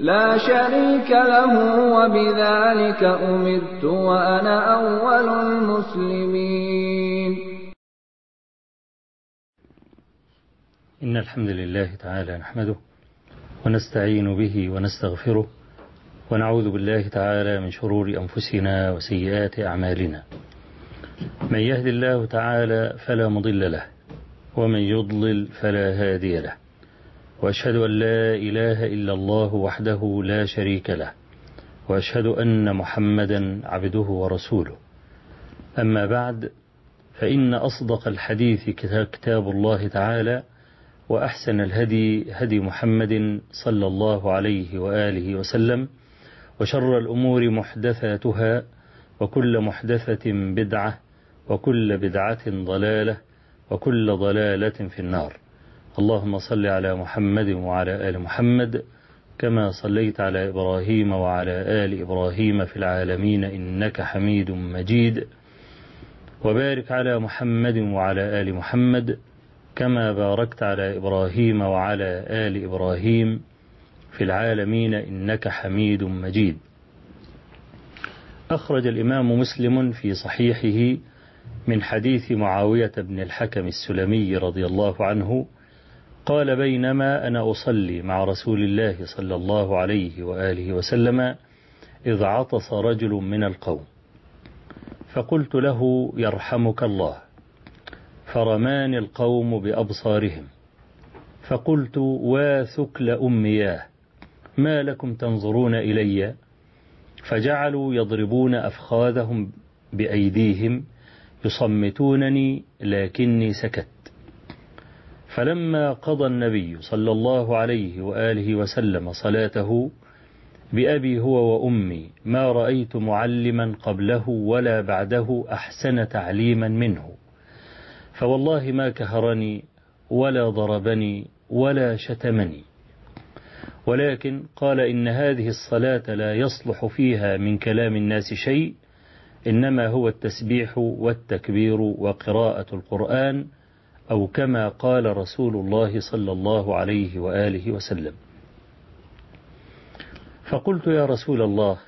لا شريك له وبذلك أمرت وأنا أول المسلمين. إن الحمد لله تعالى نحمده ونستعين به ونستغفره ونعوذ بالله تعالى من شرور أنفسنا وسيئات أعمالنا. من يهد الله تعالى فلا مضل له ومن يضلل فلا هادي له. وأشهد أن لا إله إلا الله وحده لا شريك له وأشهد أن محمدا عبده ورسوله. أما بعد فإن أصدق الحديث كتاب الله تعالى وأحسن الهدي هدي محمد صلى الله عليه وآله وسلم وشر الأمور محدثاتها وكل محدثة بدعة وكل بدعة ضلالة وكل ضلالة في النار. اللهم صل على محمد وعلى آل محمد كما صليت على إبراهيم وعلى آل إبراهيم في العالمين إنك حميد مجيد. وبارك على محمد وعلى آل محمد كما باركت على إبراهيم وعلى آل إبراهيم في العالمين إنك حميد مجيد. أخرج الإمام مسلم في صحيحه من حديث معاوية بن الحكم السلمي رضي الله عنه قال بينما أنا أصلي مع رسول الله صلى الله عليه وآله وسلم إذ عطس رجل من القوم. فقلت له يرحمك الله. فرماني القوم بأبصارهم. فقلت واثكل أمياه ما لكم تنظرون إلي؟ فجعلوا يضربون أفخاذهم بأيديهم يصمتونني لكني سكت. فلما قضى النبي صلى الله عليه وآله وسلم صلاته بأبي هو وأمي ما رأيت معلما قبله ولا بعده أحسن تعليما منه. فوالله ما كهرني ولا ضربني ولا شتمني. ولكن قال إن هذه الصلاة لا يصلح فيها من كلام الناس شيء إنما هو التسبيح والتكبير وقراءة القرآن أو كما قال رسول الله صلى الله عليه وآله وسلم. فقلت يا رسول الله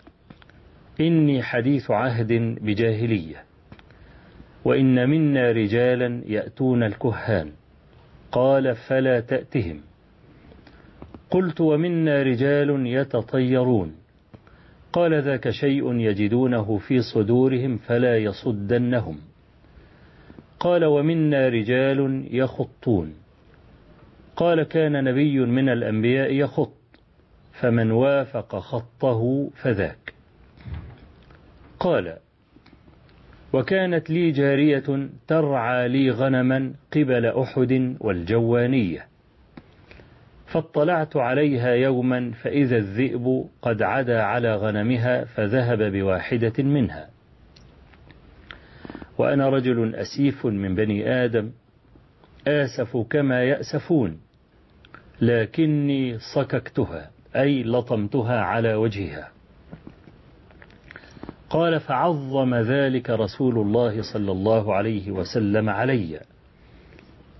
إني حديث عهد بجاهلية وإن منا رجالا يأتون الكهان. قال فلا تأتهم. قلت ومنا رجال يتطيرون. قال ذاك شيء يجدونه في صدورهم فلا يصدنهم. قال ومنا رجال يخطون. قال كان نبي من الأنبياء يخط فمن وافق خطه فذاك. قال وكانت لي جارية ترعى لي غنما قبل أحد والجوانية. فاطلعت عليها يوما فإذا الذئب قد عدا على غنمها فذهب بواحدة منها. وأنا رجل أسيف من بني آدم آسف كما يأسفون لكني صككتها أي لطمتها على وجهها. قال فعظم ذلك رسول الله صلى الله عليه وسلم علي.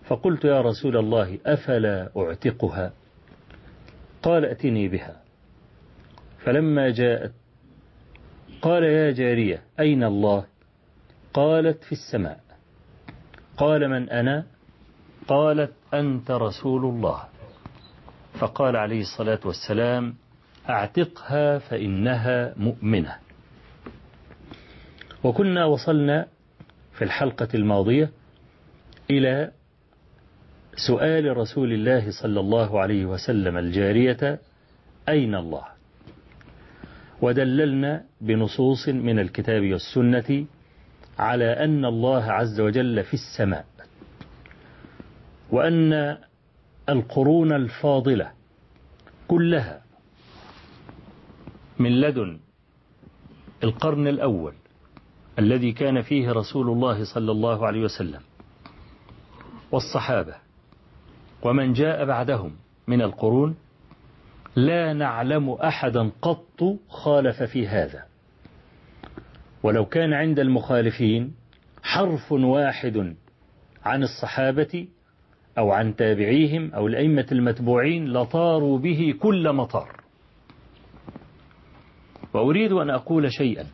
فقلت يا رسول الله أفلا أعتقها؟ قال ائتني بها. فلما جاءت قال يا جارية أين الله؟ قالت في السماء. قال من أنا؟ قالت أنت رسول الله. فقال عليه الصلاة والسلام أعتقها فإنها مؤمنة. وكنا وصلنا في الحلقة الماضية إلى سؤال رسول الله صلى الله عليه وسلم الجارية أين الله؟ ودللنا بنصوص من الكتاب والسنة على أن الله عز وجل في السماء وأن القرون الفاضلة كلها من لدن القرن الأول الذي كان فيه رسول الله صلى الله عليه وسلم والصحابة ومن جاء بعدهم من القرون لا نعلم أحدا قط خالف في هذا. ولو كان عند المخالفين حرف واحد عن الصحابة أو عن تابعيهم أو الأئمة المتبوعين لطاروا به كل مطار. وأريد أن أقول شيئا.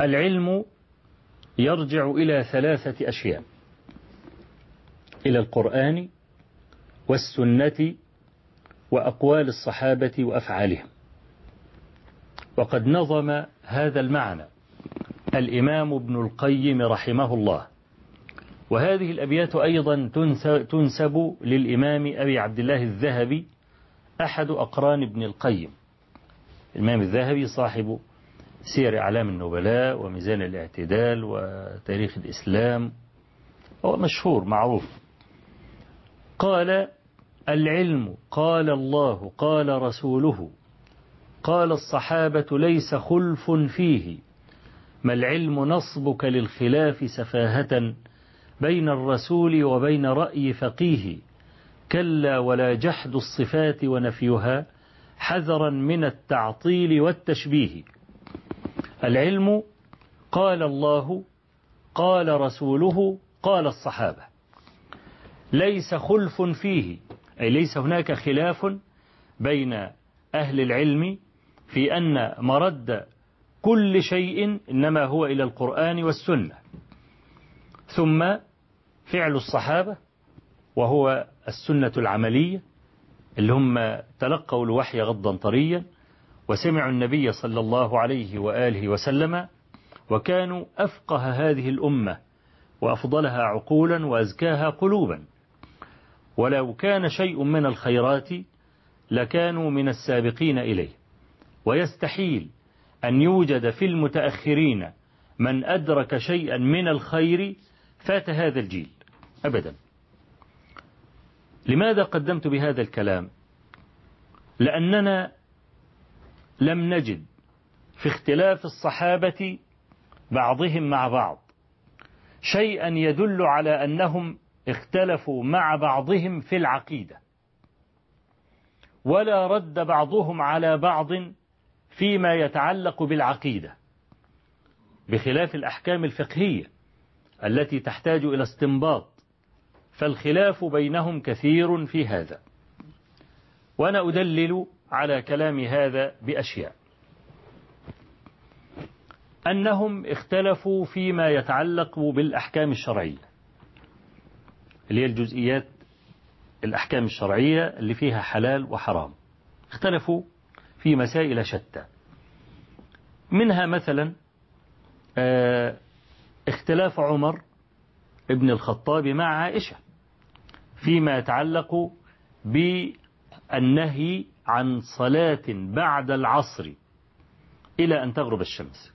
العلم يرجع إلى ثلاثة أشياء. إلى القرآن والسنة وأقوال الصحابة وأفعالهم. وقد نظم هذا المعنى. الإمام ابن القيم رحمه الله. وهذه الأبيات أيضا تنسب للإمام أبي عبد الله الذهبي أحد أقران ابن القيم. الإمام الذهبي صاحب سير أعلام النبلاء وميزان الاعتدال وتاريخ الإسلام هو مشهور معروف. قال العلم قال الله قال رسوله. قال الصحابة ليس خلف فيه ما العلم نصبك للخلاف سفاهة بين الرسول وبين رأي فقيه كلا ولا جحد الصفات ونفيها حذرا من التعطيل والتشبيه. العلم قال الله قال رسوله قال الصحابة. ليس خلف فيه أي ليس هناك خلاف بين أهل العلم في أن مرد كل شيء إنما هو إلى القرآن والسنة. ثم فعل الصحابة وهو السنة العملية اللي هم تلقوا الوحي غضا طريا وسمعوا النبي صلى الله عليه وآله وسلم وكانوا أفقه هذه الأمة وأفضلها عقولا وأزكاها قلوبا. ولو كان شيء من الخيرات لكانوا من السابقين إليه. ويستحيل أن يوجد في المتأخرين من أدرك شيئا من الخير فات هذا الجيل. أبدا. لماذا قدمت بهذا الكلام؟ لأننا لم نجد في اختلاف الصحابة بعضهم مع بعض شيئا يدل على أنهم اختلفوا مع بعضهم في العقيدة ولا رد بعضهم على بعض فيما يتعلق بالعقيدة بخلاف الأحكام الفقهية التي تحتاج إلى استنباط فالخلاف بينهم كثير في هذا. وأنا أدلل على كلام هذا بأشياء. أنهم اختلفوا فيما يتعلق بالأحكام الشرعية. اللي هي الجزئيات الأحكام الشرعية اللي فيها حلال وحرام. اختلفوا في مسائل شتى. منها مثلا اختلاف عمر ابن الخطاب مع عائشة فيما يتعلق بالنهي عن صلاة بعد العصر إلى أن تغرب الشمس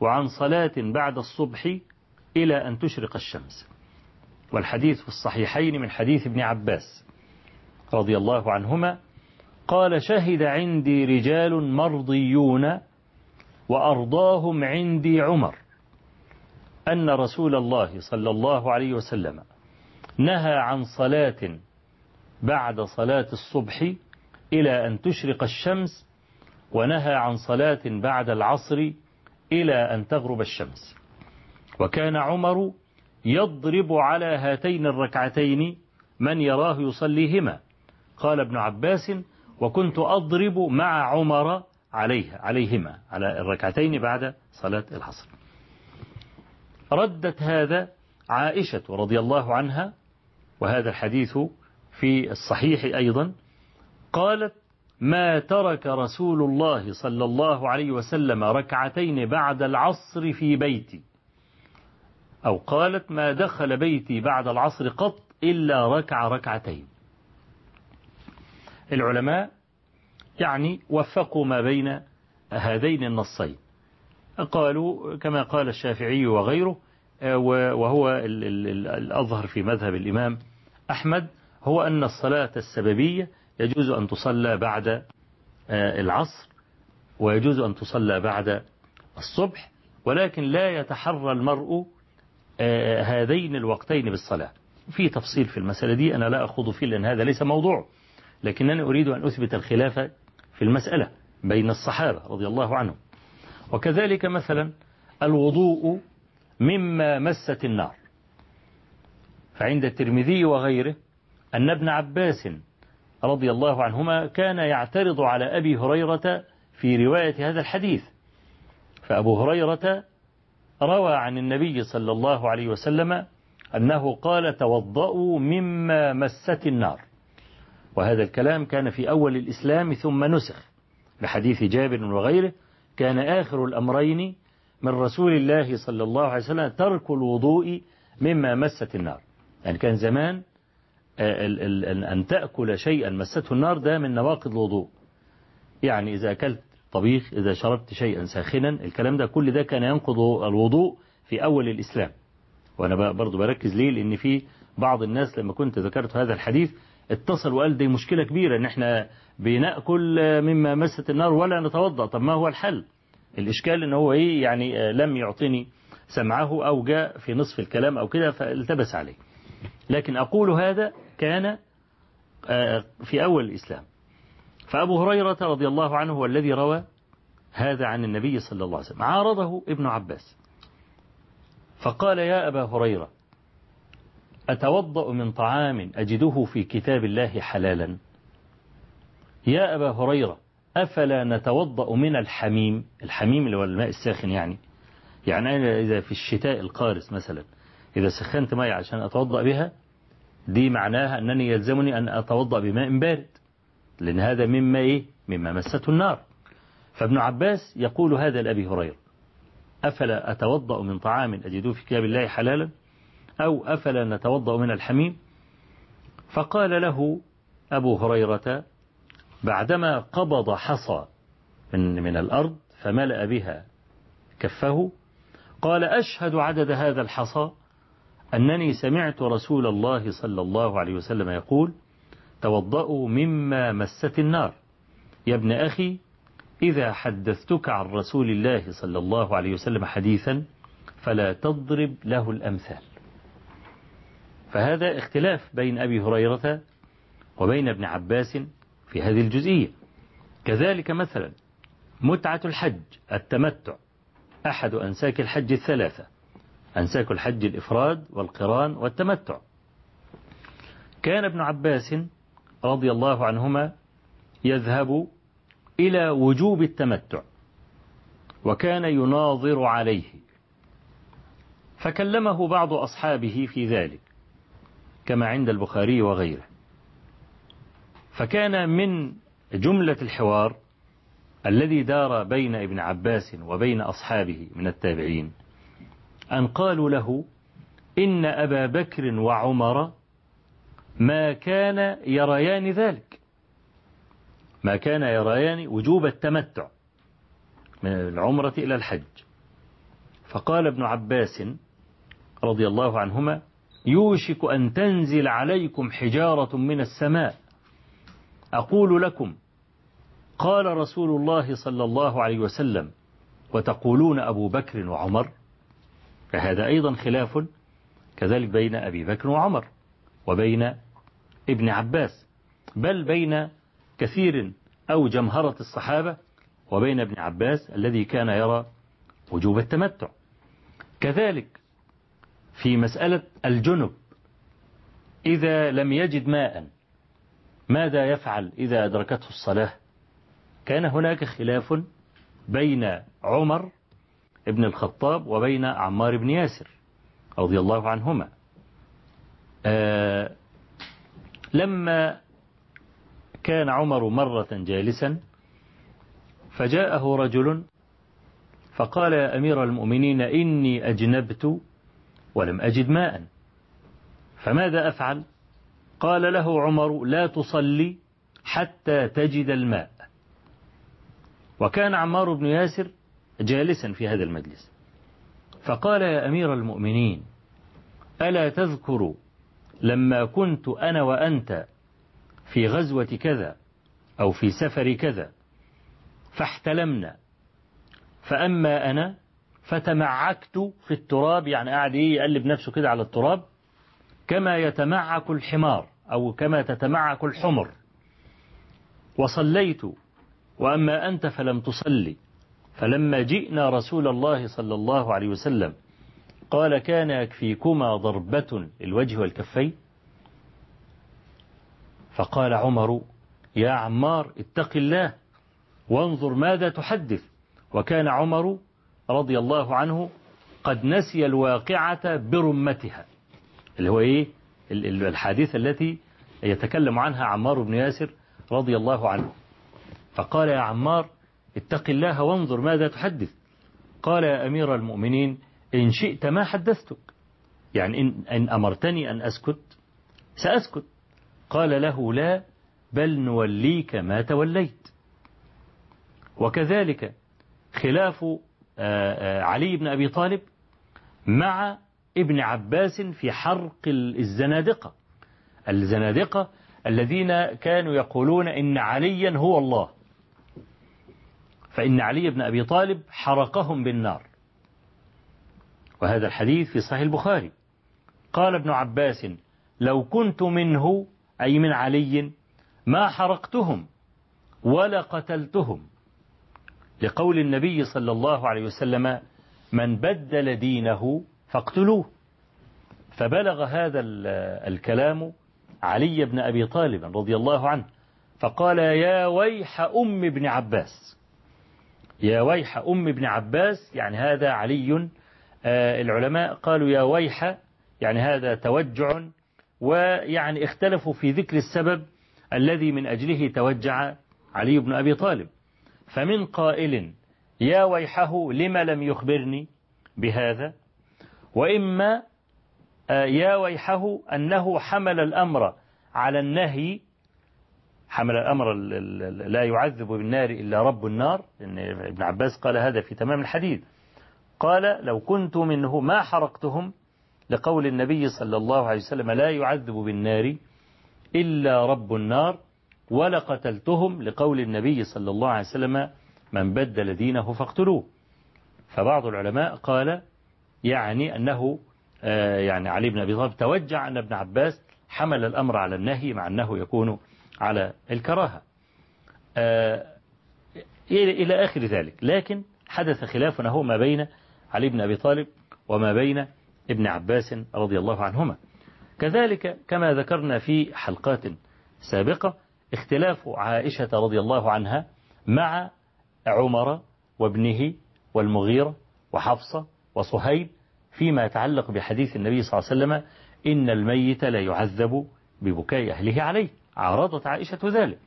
وعن صلاة بعد الصبح إلى أن تشرق الشمس. والحديث في الصحيحين من حديث ابن عباس رضي الله عنهما قال شهد عندي رجال مرضيون وأرضاهم عندي عمر. أن رسول الله صلى الله عليه وسلم نهى عن صلاة بعد صلاة الصبح إلى أن تشرق الشمس ونهى عن صلاة بعد العصر إلى أن تغرب الشمس. وكان عمر يضرب على هاتين الركعتين من يراه يصليهما. قال ابن عباس وكنت أضرب مع عمر عليها عليهما على الركعتين بعد صلاة العصر. ردت هذا عائشة رضي الله عنها وهذا الحديث في الصحيح أيضا قالت ما ترك رسول الله صلى الله عليه وسلم ركعتين بعد العصر في بيتي. أو قالت ما دخل بيتي بعد العصر قط إلا ركع ركعتين. العلماء يعني وفقوا ما بين هذين النصين. قالوا كما قال الشافعي وغيره وهو الأظهر في مذهب الإمام أحمد هو أن الصلاة السببية يجوز أن تصلى بعد العصر ويجوز أن تصلى بعد الصبح ولكن لا يتحرى المرء هذين الوقتين بالصلاة. في تفصيل في المسألة دي أنا لا أخوض فيه لأن هذا ليس موضوع. لكنني أريد أن أثبت الخلاف في المسألة بين الصحابة رضي الله عنهم. وكذلك مثلا الوضوء مما مست النار. فعند الترمذي وغيره أن ابن عباس رضي الله عنهما كان يعترض على أبي هريرة في رواية هذا الحديث. فأبو هريرة روى عن النبي صلى الله عليه وسلم أنه قال توضأوا مما مست النار. وهذا الكلام كان في أول الإسلام ثم نسخ لحديث جابر وغيره. كان آخر الأمرين من رسول الله صلى الله عليه وسلم ترك الوضوء مما مست النار. يعني كان زمان أن تأكل شيئا مسته النار ده من نواقض الوضوء. يعني إذا أكلت طبيخ إذا شربت شيئا ساخنا الكلام ده كل ده كان ينقض الوضوء في أول الإسلام. وأنا برضو بركز ليه؟ لأن في بعض الناس لما كنت ذكرت هذا الحديث اتصل وقال دي مشكلة كبيرة إن إحنا بنأكل مما مست النار ولا نتوضأ. طب ما هو الحل؟ الإشكال إن هو إيه؟ يعني لم يعطني سمعه أو جاء في نصف الكلام أو كده فالتبس عليه. لكن أقول هذا كان في أول الإسلام. فأبو هريرة رضي الله عنه هو الذي روى هذا عن النبي صلى الله عليه وسلم. عارضه ابن عباس. فقال يا أبا هريرة أتوضأ من طعام أجده في كتاب الله حلالا. يا أبا هريرة أفلا نتوضأ من الحميم؟ الحميم اللي هو الماء الساخن يعني. يعني أنا إذا في الشتاء القارس مثلا إذا سخنت ماء عشان أتوضأ بها دي معناها أنني يلزمني أن أتوضأ بماء بارد لأن هذا مما إيه؟ مما مسته النار. فابن عباس يقول هذا لأبي هريرة أفلا أتوضأ من طعام أجده في كتاب الله حلالا؟ أو أفلا نتوضأ من الحميم؟ فقال له أبو هريرة بعدما قبض حصى من, من الأرض فملأ بها كفه قال أشهد عدد هذا الحصى أنني سمعت رسول الله صلى الله عليه وسلم يقول توضأوا مما مست النار. يا ابن أخي إذا حدثتك عن رسول الله صلى الله عليه وسلم حديثا فلا تضرب له الأمثال. فهذا اختلاف بين أبي هريرة وبين ابن عباس في هذه الجزئية. كذلك مثلا متعة الحج التمتع. أحد أنساك الحج الثلاثة أنساك الحج الإفراد والقران والتمتع. كان ابن عباس رضي الله عنهما يذهب إلى وجوب التمتع وكان يناظر عليه. فكلمه بعض أصحابه في ذلك. كما عند البخاري وغيره. فكان من جملة الحوار الذي دار بين ابن عباس وبين أصحابه من التابعين أن قالوا له إن أبا بكر وعمر ما كان يريان ذلك. ما كان يريان وجوب التمتع من العمرة إلى الحج. فقال ابن عباس رضي الله عنهما يوشك أن تنزل عليكم حجارة من السماء. أقول لكم قال رسول الله صلى الله عليه وسلم وتقولون أبو بكر وعمر؟ فهذا أيضا خلاف كذلك بين أبي بكر وعمر وبين ابن عباس بل بين كثير أو جمهرة الصحابة وبين ابن عباس الذي كان يرى وجوب التمتع. كذلك في مسألة الجنب. إذا لم يجد ماء ماذا يفعل إذا أدركته الصلاة؟ كان هناك خلاف بين عمر ابن الخطاب وبين عمار بن ياسر رضي الله عنهما. آه لما كان عمر مرة جالسا فجاءه رجل فقال يا أمير المؤمنين إني أجنبت ولم أجد ماء. فماذا أفعل؟ قال له عمر لا تصلي حتى تجد الماء. وكان عمار بن ياسر جالسا في هذا المجلس. فقال يا أمير المؤمنين ألا تذكر لما كنت أنا وأنت في غزوة كذا أو في سفر كذا فاحتلمنا. فأما أنا فتمعكت في التراب يعني قاعد إيه يقلب نفسه كده على التراب كما يتمعك الحمار أو كما تتمعك الحمر. وصليت وأما أنت فلم تصلي. فلما جئنا رسول الله صلى الله عليه وسلم قال كان يكفيكما ضربة الوجه والكفين؟ فقال عمر يا عمار اتق الله وانظر ماذا تحدث. وكان عمر رضي الله عنه قد نسي الواقعة برمتها. اللي هو إيه؟ الحادثة التي يتكلم عنها عمار بن ياسر رضي الله عنه. فقال يا عمار اتق الله وانظر ماذا تحدث. قال يا أمير المؤمنين إن شئت ما حدثتك. يعني إن, إن أمرتني أن أسكت سأسكت. قال له لا بل نوليك ما توليت. وكذلك خلاف علي بن أبي طالب مع ابن عباس في حرق الزنادقة. الزنادقة الذين كانوا يقولون إن عليا هو الله. فإن علي بن أبي طالب حرقهم بالنار. وهذا الحديث في صحيح البخاري. قال ابن عباس لو كنت منه أي من علي ما حرقتهم ولا قتلتهم. لقول النبي صلى الله عليه وسلم من بدل دينه فاقتلوه. فبلغ هذا الكلام علي بن أبي طالب رضي الله عنه فقال يا ويح أم ابن عباس. يا ويح أم ابن عباس؟ يعني هذا علي العلماء قالوا يا ويح. يعني هذا توجع ويعني اختلفوا في ذكر السبب الذي من أجله توجع علي بن أبي طالب. فمن قائل يا ويحه لم لم يخبرني بهذا؟ وإما يا ويحه أنه حمل الأمر على النهي حمل الأمر لا يعذب بالنار إلا رب النار إن ابن عباس قال هذا في تمام الحديث. قال لو كنت منه ما حرقتهم لقول النبي صلى الله عليه وسلم لا يعذب بالنار إلا رب النار. ولقتلتهم لقول النبي صلى الله عليه وسلم من بدل دينه فاقتلوه. فبعض العلماء قال يعني أنه يعني علي بن أبي طالب توجع أن ابن عباس حمل الأمر على النهي مع أنه يكون على الكراهة. إلى آخر ذلك. لكن حدث خلاف هو ما بين علي بن أبي طالب وما بين ابن عباس رضي الله عنهما. كذلك كما ذكرنا في حلقات سابقة اختلاف عائشة رضي الله عنها مع عمر وابنه والمغيرة وحفصة وصهيب فيما يتعلق بحديث النبي صلى الله عليه وسلم إن الميت لا يعذب ببكاء أهله عليه. عارضت عائشة ذلك.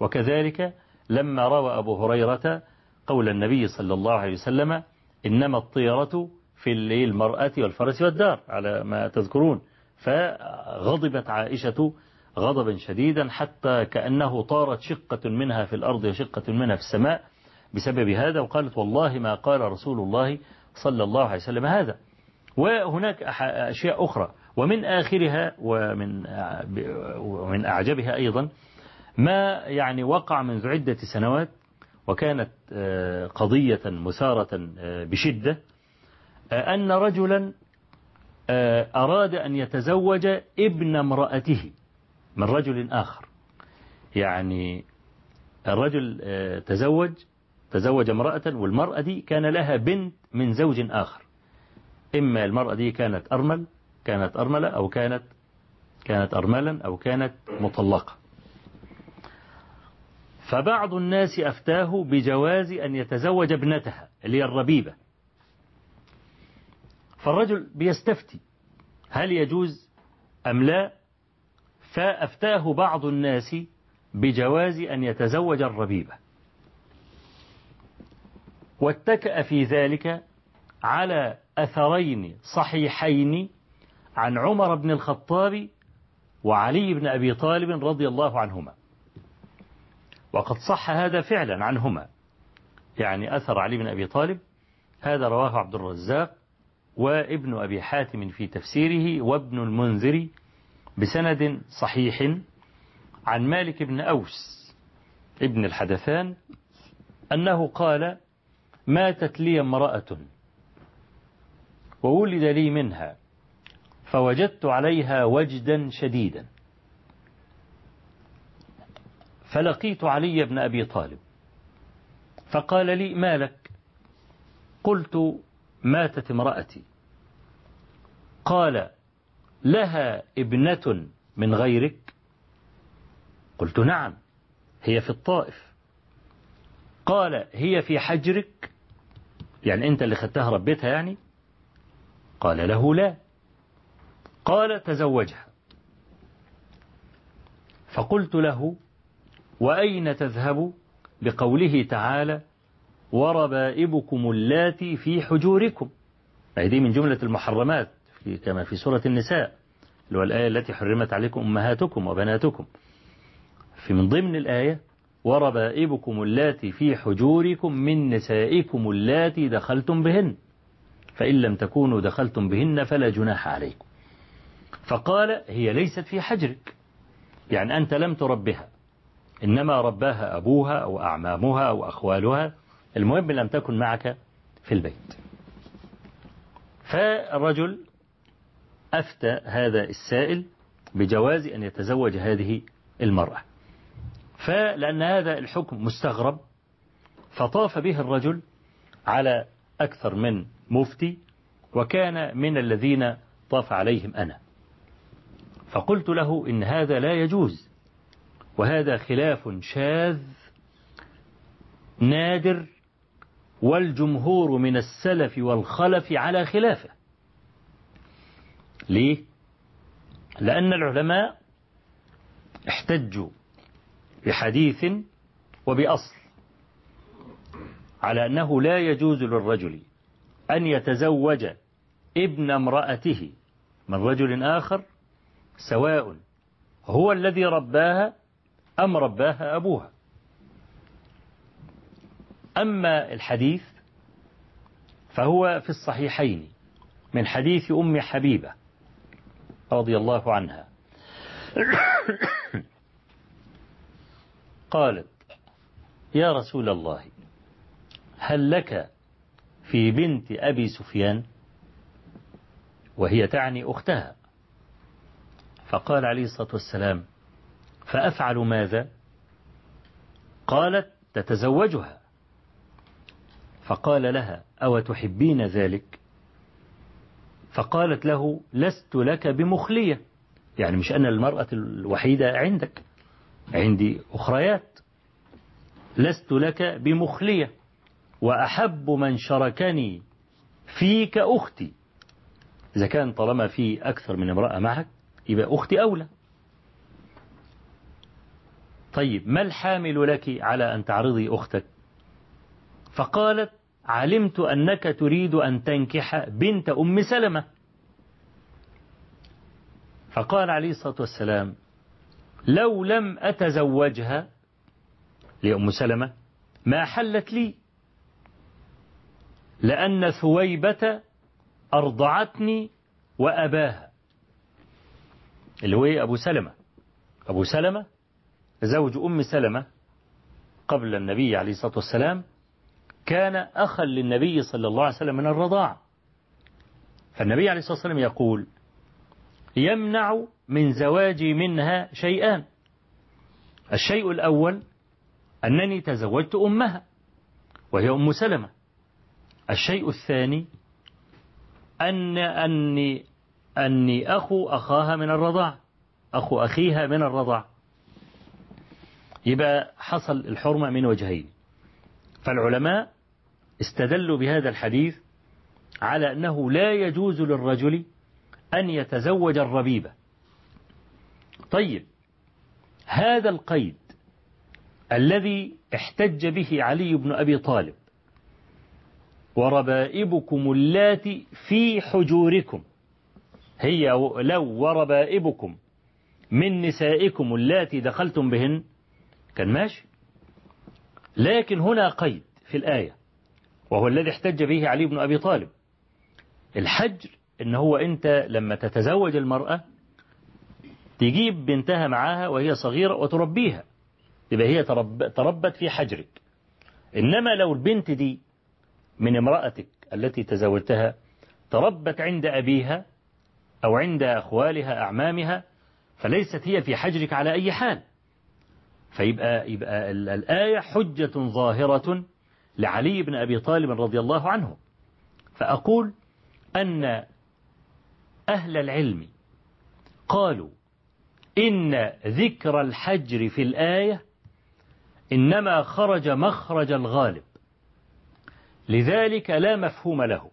وكذلك لما روى أبو هريرة قول النبي صلى الله عليه وسلم إنما الطيرة في المرأة والفرس والدار على ما تذكرون. فغضبت عائشة غضبا شديدا حتى كأنه طارت شقة منها في الأرض وشقة منها في السماء بسبب هذا وقالت والله ما قال رسول الله صلى الله عليه وسلم هذا. وهناك أشياء أخرى. ومن آخرها ومن ومن أعجبها أيضا ما يعني وقع منذ عدة سنوات وكانت قضية مثارة بشدة أن رجلا أراد أن يتزوج ابن امرأته. من رجل آخر. يعني الرجل تزوج تزوج امرأة والمرأة دي كان لها بنت من زوج آخر. إما المرأة دي كانت أرمل كانت أرملة أو كانت كانت أرملا أو كانت مطلقة. فبعض الناس أفتاه بجواز أن يتزوج ابنتها اللي هي الربيبة فالرجل بيستفتي هل يجوز أم لا؟ فأفتاه بعض الناس بجواز أن يتزوج الربيبة واتكأ في ذلك على أثرين صحيحين عن عمر بن الخطاب وعلي بن أبي طالب رضي الله عنهما. وقد صح هذا فعلا عنهما. يعني أثر علي بن أبي طالب هذا رواه عبد الرزاق وابن أبي حاتم في تفسيره وابن المنذر بسند صحيح عن مالك بن أوس ابن الحدثان أنه قال ماتت لي امرأة وولد لي منها فوجدت عليها وجدا شديدا فلقيت علي بن أبي طالب فقال لي ما لك؟ قلت ماتت امرأتي. قال لها ابنة من غيرك؟ قلت نعم هي في الطائف. قال هي في حجرك؟ يعني أنت اللي خدتها ربيتها يعني؟ قال له لا. قال تزوجها. فقلت له وأين تذهب؟ بقوله تعالى وربائبكم اللاتي في حجوركم. هذه من جملة المحرمات. في كما في سورة النساء اللي هو الآية التي حرمت عليكم أمهاتكم وبناتكم. في من ضمن الآية وربائبكم اللاتي في حجوركم من نسائكم اللاتي دخلتم بهن. فإن لم تكونوا دخلتم بهن فلا جناح عليكم. فقال هي ليست في حجرك. يعني أنت لم تربها. إنما رباها أبوها أو أعمامها أو أخوالها. المهم لم تكن معك في البيت. فالرجل أفتى هذا السائل بجواز أن يتزوج هذه المرأة. فلأن هذا الحكم مستغرب فطاف به الرجل على أكثر من مفتي وكان من الذين طاف عليهم أنا. فقلت له إن هذا لا يجوز وهذا خلاف شاذ نادر والجمهور من السلف والخلف على خلافه. ليه؟ لأن العلماء احتجوا بحديث وبأصل على أنه لا يجوز للرجل أن يتزوج ابن امرأته من رجل آخر سواء هو الذي رباها أم رباها أبوها أما الحديث فهو في الصحيحين من حديث أم حبيبة رضي الله عنها. قالت يا رسول الله هل لك في بنت أبي سفيان؟ وهي تعني أختها. فقال عليه الصلاة والسلام فأفعل ماذا؟ قالت تتزوجها. فقال لها أو تحبين ذلك؟ فقالت له لست لك بمخلية. يعني مش أنا المرأة الوحيدة عندك. عندي أخريات. لست لك بمخلية. وأحب من شركني فيك أختي. إذا كان طالما في أكثر من امرأة معك يبقى أختي أولى. طيب ما الحامل لك على أن تعرضي أختك؟ فقالت علمت أنك تريد أن تنكح بنت أم سلمة. فقال عليه الصلاة والسلام لو لم أتزوجها لأم سلمة ما حلت لي لأن ثويبة أرضعتني وأباها. اللي هو أبو سلمة. أبو سلمة زوج أم سلمة قبل النبي عليه الصلاة والسلام كان أخا للنبي صلى الله عليه وسلم من الرضاعة فالنبي عليه الصلاة والسلام يقول يمنع من زواجي منها شيئان الشيء الأول أنني تزوجت أمها وهي أم سلمة. الشيء الثاني أن أني أني أخو أخاها من الرضاع أخو أخيها من الرضاع. يبقى حصل الحرمة من وجهين. فالعلماء استدلوا بهذا الحديث على أنه لا يجوز للرجل أن يتزوج الربيبة. طيب هذا القيد الذي احتج به علي بن أبي طالب وربائبكم اللاتي في حجوركم هي لو وربائبكم من نسائكم اللاتي دخلتم بهن كان ماشي؟ لكن هنا قيد في الآية وهو الذي احتج به علي بن أبي طالب. الحجر إن هو أنت لما تتزوج المرأة تجيب بنتها معاها وهي صغيرة وتربيها يبقى هي ترب تربت في حجرك. إنما لو البنت دي من امرأتك التي تزوجتها تربت عند أبيها أو عند أخوالها أعمامها فليست هي في حجرك على أي حال. فيبقى يبقى الآية حجة ظاهرة لعلي بن أبي طالب رضي الله عنه. فأقول أن أهل العلم قالوا إن ذكر الحجر في الآية إنما خرج مخرج الغالب. لذلك لا مفهوم له.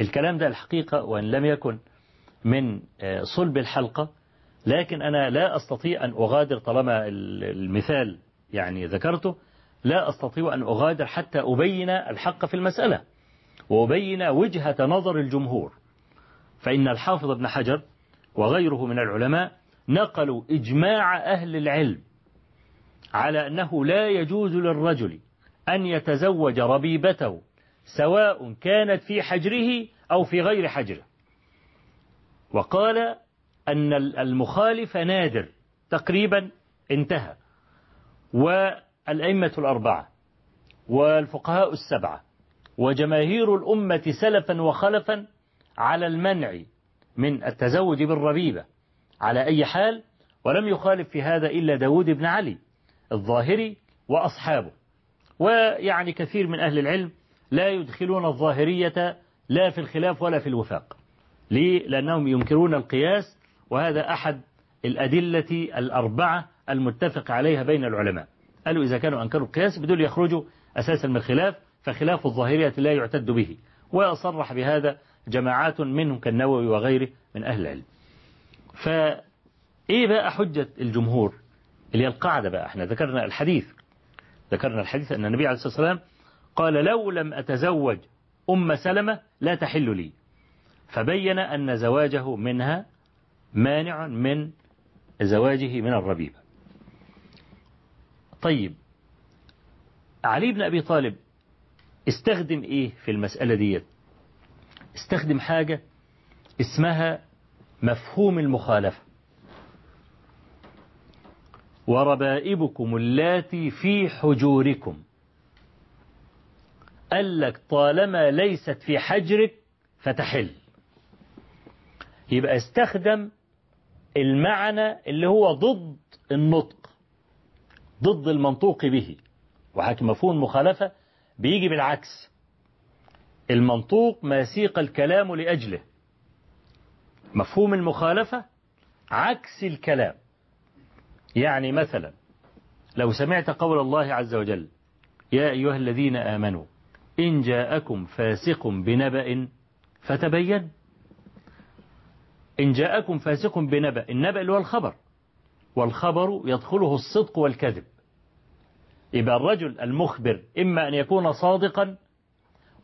الكلام ده الحقيقة وإن لم يكن من صلب الحلقة. لكن أنا لا أستطيع أن أغادر طالما المثال يعني ذكرته لا أستطيع أن أغادر حتى أبين الحق في المسألة وأبين وجهة نظر الجمهور. فإن الحافظ ابن حجر وغيره من العلماء نقلوا إجماع أهل العلم على أنه لا يجوز للرجل أن يتزوج ربيبته سواء كانت في حجره أو في غير حجره. وقال أن المخالف نادر. تقريبا انتهى. والأئمة الأربعة والفقهاء السبعة وجماهير الأمة سلفا وخلفا على المنع من التزوج بالربيبة. على أي حال ولم يخالف في هذا إلا داود بن علي الظاهري وأصحابه. ويعني كثير من أهل العلم لا يدخلون الظاهرية لا في الخلاف ولا في الوفاق. ليه؟ لأنهم ينكرون القياس وهذا أحد الأدلة الأربعة المتفق عليها بين العلماء. قالوا إذا كانوا أنكروا القياس بدول يخرجوا أساسا من الخلاف فخلاف الظاهرية لا يعتد به. وصرح بهذا جماعات منهم كالنووي وغيره من أهل العلم. فإيه بقى حجة الجمهور؟ اللي هي القاعدة بقى. إحنا ذكرنا الحديث. ذكرنا الحديث أن النبي عليه الصلاة والسلام قال لو لم أتزوج أم سلمة لا تحل لي. فبين أن زواجه منها مانع من زواجه من الربيبة طيب علي بن أبي طالب استخدم إيه في المسألة دي استخدم حاجة اسمها مفهوم المخالفة. وربائبكم اللاتي في حجوركم. قال لك طالما ليست في حجرك فتحل. يبقى استخدم المعنى اللي هو ضد النطق ضد المنطوق به. وحكي مفهوم المخالفة بيجي بالعكس. المنطوق ما سيق الكلام لأجله. مفهوم المخالفة عكس الكلام. يعني مثلا لو سمعت قول الله عز وجل يا أيها الذين آمنوا إن جاءكم فاسق بنبأ فتبين. إن جاءكم فاسق بنبأ النبأ اللي هو الخبر. والخبر يدخله الصدق والكذب. يبقى الرجل المخبر إما أن يكون صادقا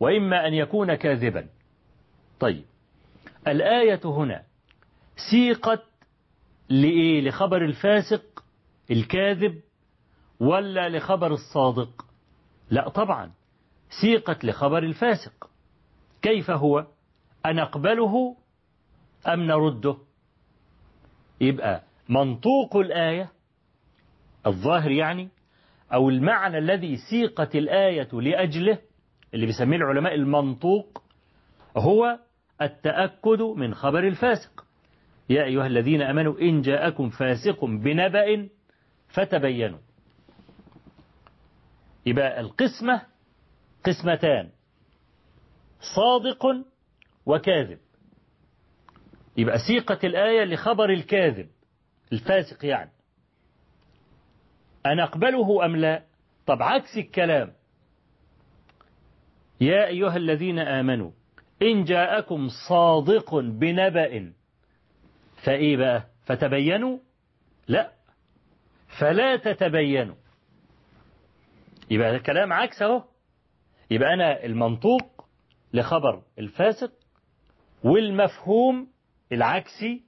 وإما أن يكون كاذبا. طيب الآية هنا سيقت لإيه؟ لخبر الفاسق الكاذب ولا لخبر الصادق؟ لا طبعا سيقت لخبر الفاسق. كيف هو؟ أنقبله أم نرده؟ يبقى منطوق الآية الظاهر يعني أو المعنى الذي سيقت الآية لأجله اللي بيسميه العلماء المنطوق هو التأكد من خبر الفاسق. يا أيها الذين أمنوا إن جاءكم فاسق بنبأ فتبينوا. يبقى القسمة قسمتان صادق وكاذب. يبقى سيقة الآية لخبر الكاذب الفاسق يعني. أن أقبله أم لا؟ طب عكس الكلام. يا أيها الذين آمنوا إن جاءكم صادق بنبأ فإيه بقى؟ فتبينوا؟ لا. فلا تتبينوا. يبقى الكلام عكس أهو. يبقى أنا المنطوق لخبر الفاسق والمفهوم العكسي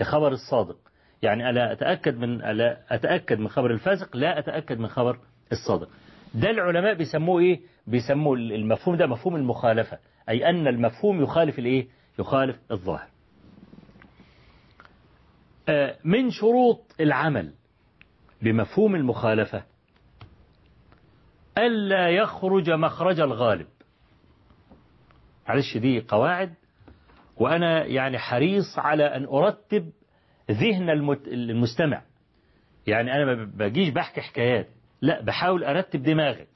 لخبر الصادق. يعني ألا أتأكد من ألا أتأكد من خبر الفاسق لا أتأكد من خبر الصادق. ده العلماء بيسموه إيه؟ بيسموه المفهوم ده مفهوم المخالفة أي أن المفهوم يخالف الإيه؟ يخالف الظاهر. من شروط العمل بمفهوم المخالفة ألا يخرج مخرج الغالب. معلش دي قواعد وأنا يعني حريص على أن أرتب ذهن المستمع. يعني أنا ما بجيش بحكي حكايات. لا بحاول أرتب دماغك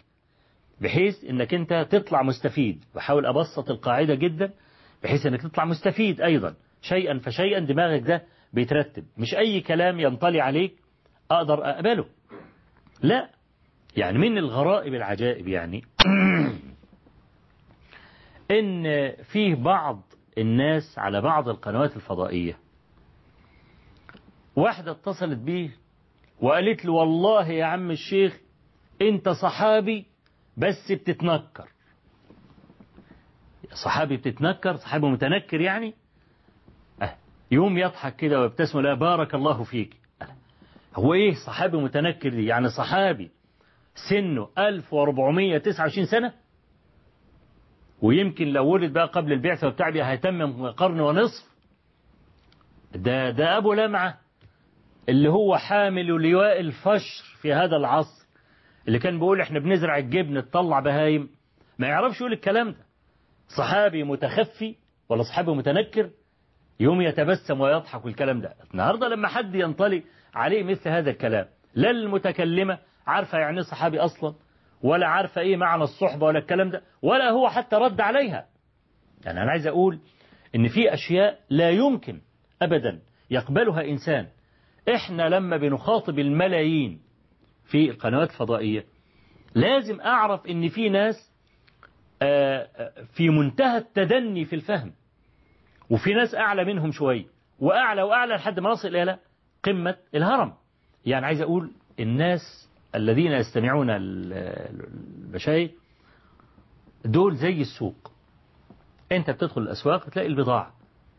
بحيث أنك أنت تطلع مستفيد. بحاول أبسط القاعدة جدا بحيث أنك تطلع مستفيد أيضا. شيئا فشيئا دماغك ده بيترتب. مش أي كلام ينطلي عليك أقدر أقبله. لا. يعني من الغرائب العجائب يعني إن فيه بعض الناس على بعض القنوات الفضائية. واحدة اتصلت بيه وقالت له والله يا عم الشيخ انت صحابي بس بتتنكر. صحابي بتتنكر؟ صحابي متنكر يعني؟ أه. يوم يضحك كده ويبتسم لا بارك الله فيك. هو إيه صحابي متنكر دي؟ يعني صحابي سنه 1429 سنة ويمكن لو ولد بقى قبل البعثة وبتاع هيتمم قرن ونصف. ده ده أبو لمعة اللي هو حامل لواء الفشر في هذا العصر اللي كان بيقول إحنا بنزرع الجبن تطلع بهايم. ما يعرفش يقول الكلام ده. صحابي متخفي ولا صحابي متنكر يوم يتبسم ويضحك والكلام ده. النهارده لما حد ينطلي عليه مثل هذا الكلام لا المتكلمة عارفة يعني صحابي أصلا؟ ولا عارفة إيه معنى الصحبة ولا الكلام ده ولا هو حتى رد عليها. يعني أنا عايز أقول إن في أشياء لا يمكن أبدا يقبلها إنسان. إحنا لما بنخاطب الملايين في القنوات الفضائية لازم أعرف إن في ناس في منتهى التدني في الفهم وفي ناس أعلى منهم شوية وأعلى وأعلى لحد ما نصل إلى قمة الهرم. يعني عايز أقول الناس الذين يستمعون المشايخ دول زي السوق. انت بتدخل الأسواق تلاقي البضاعة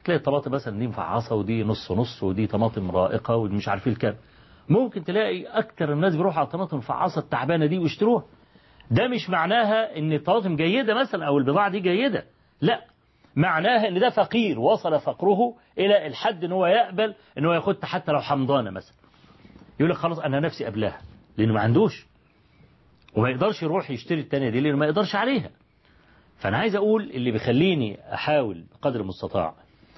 تلاقي الطماطم مثلا دي مفعصة ودي نص نص ودي طماطم رائقة ودي مش عارف الكام ممكن تلاقي أكتر الناس بيروحوا على الطماطم المفعصة التعبانة دي ويشتروها. ده مش معناها إن الطماطم جيدة مثلا أو البضاعة دي جيدة. لا معناها إن ده فقير وصل فقره إلى الحد إن هو يقبل إن هو ياخد حتى لو حمضانة مثلا. يقول لك خلاص أنا نفسي قبلها. لأنه ما عندوش. وما يقدرش يروح يشتري التانية دي لأنه ما يقدرش عليها. فأنا عايز أقول اللي بيخليني أحاول بقدر المستطاع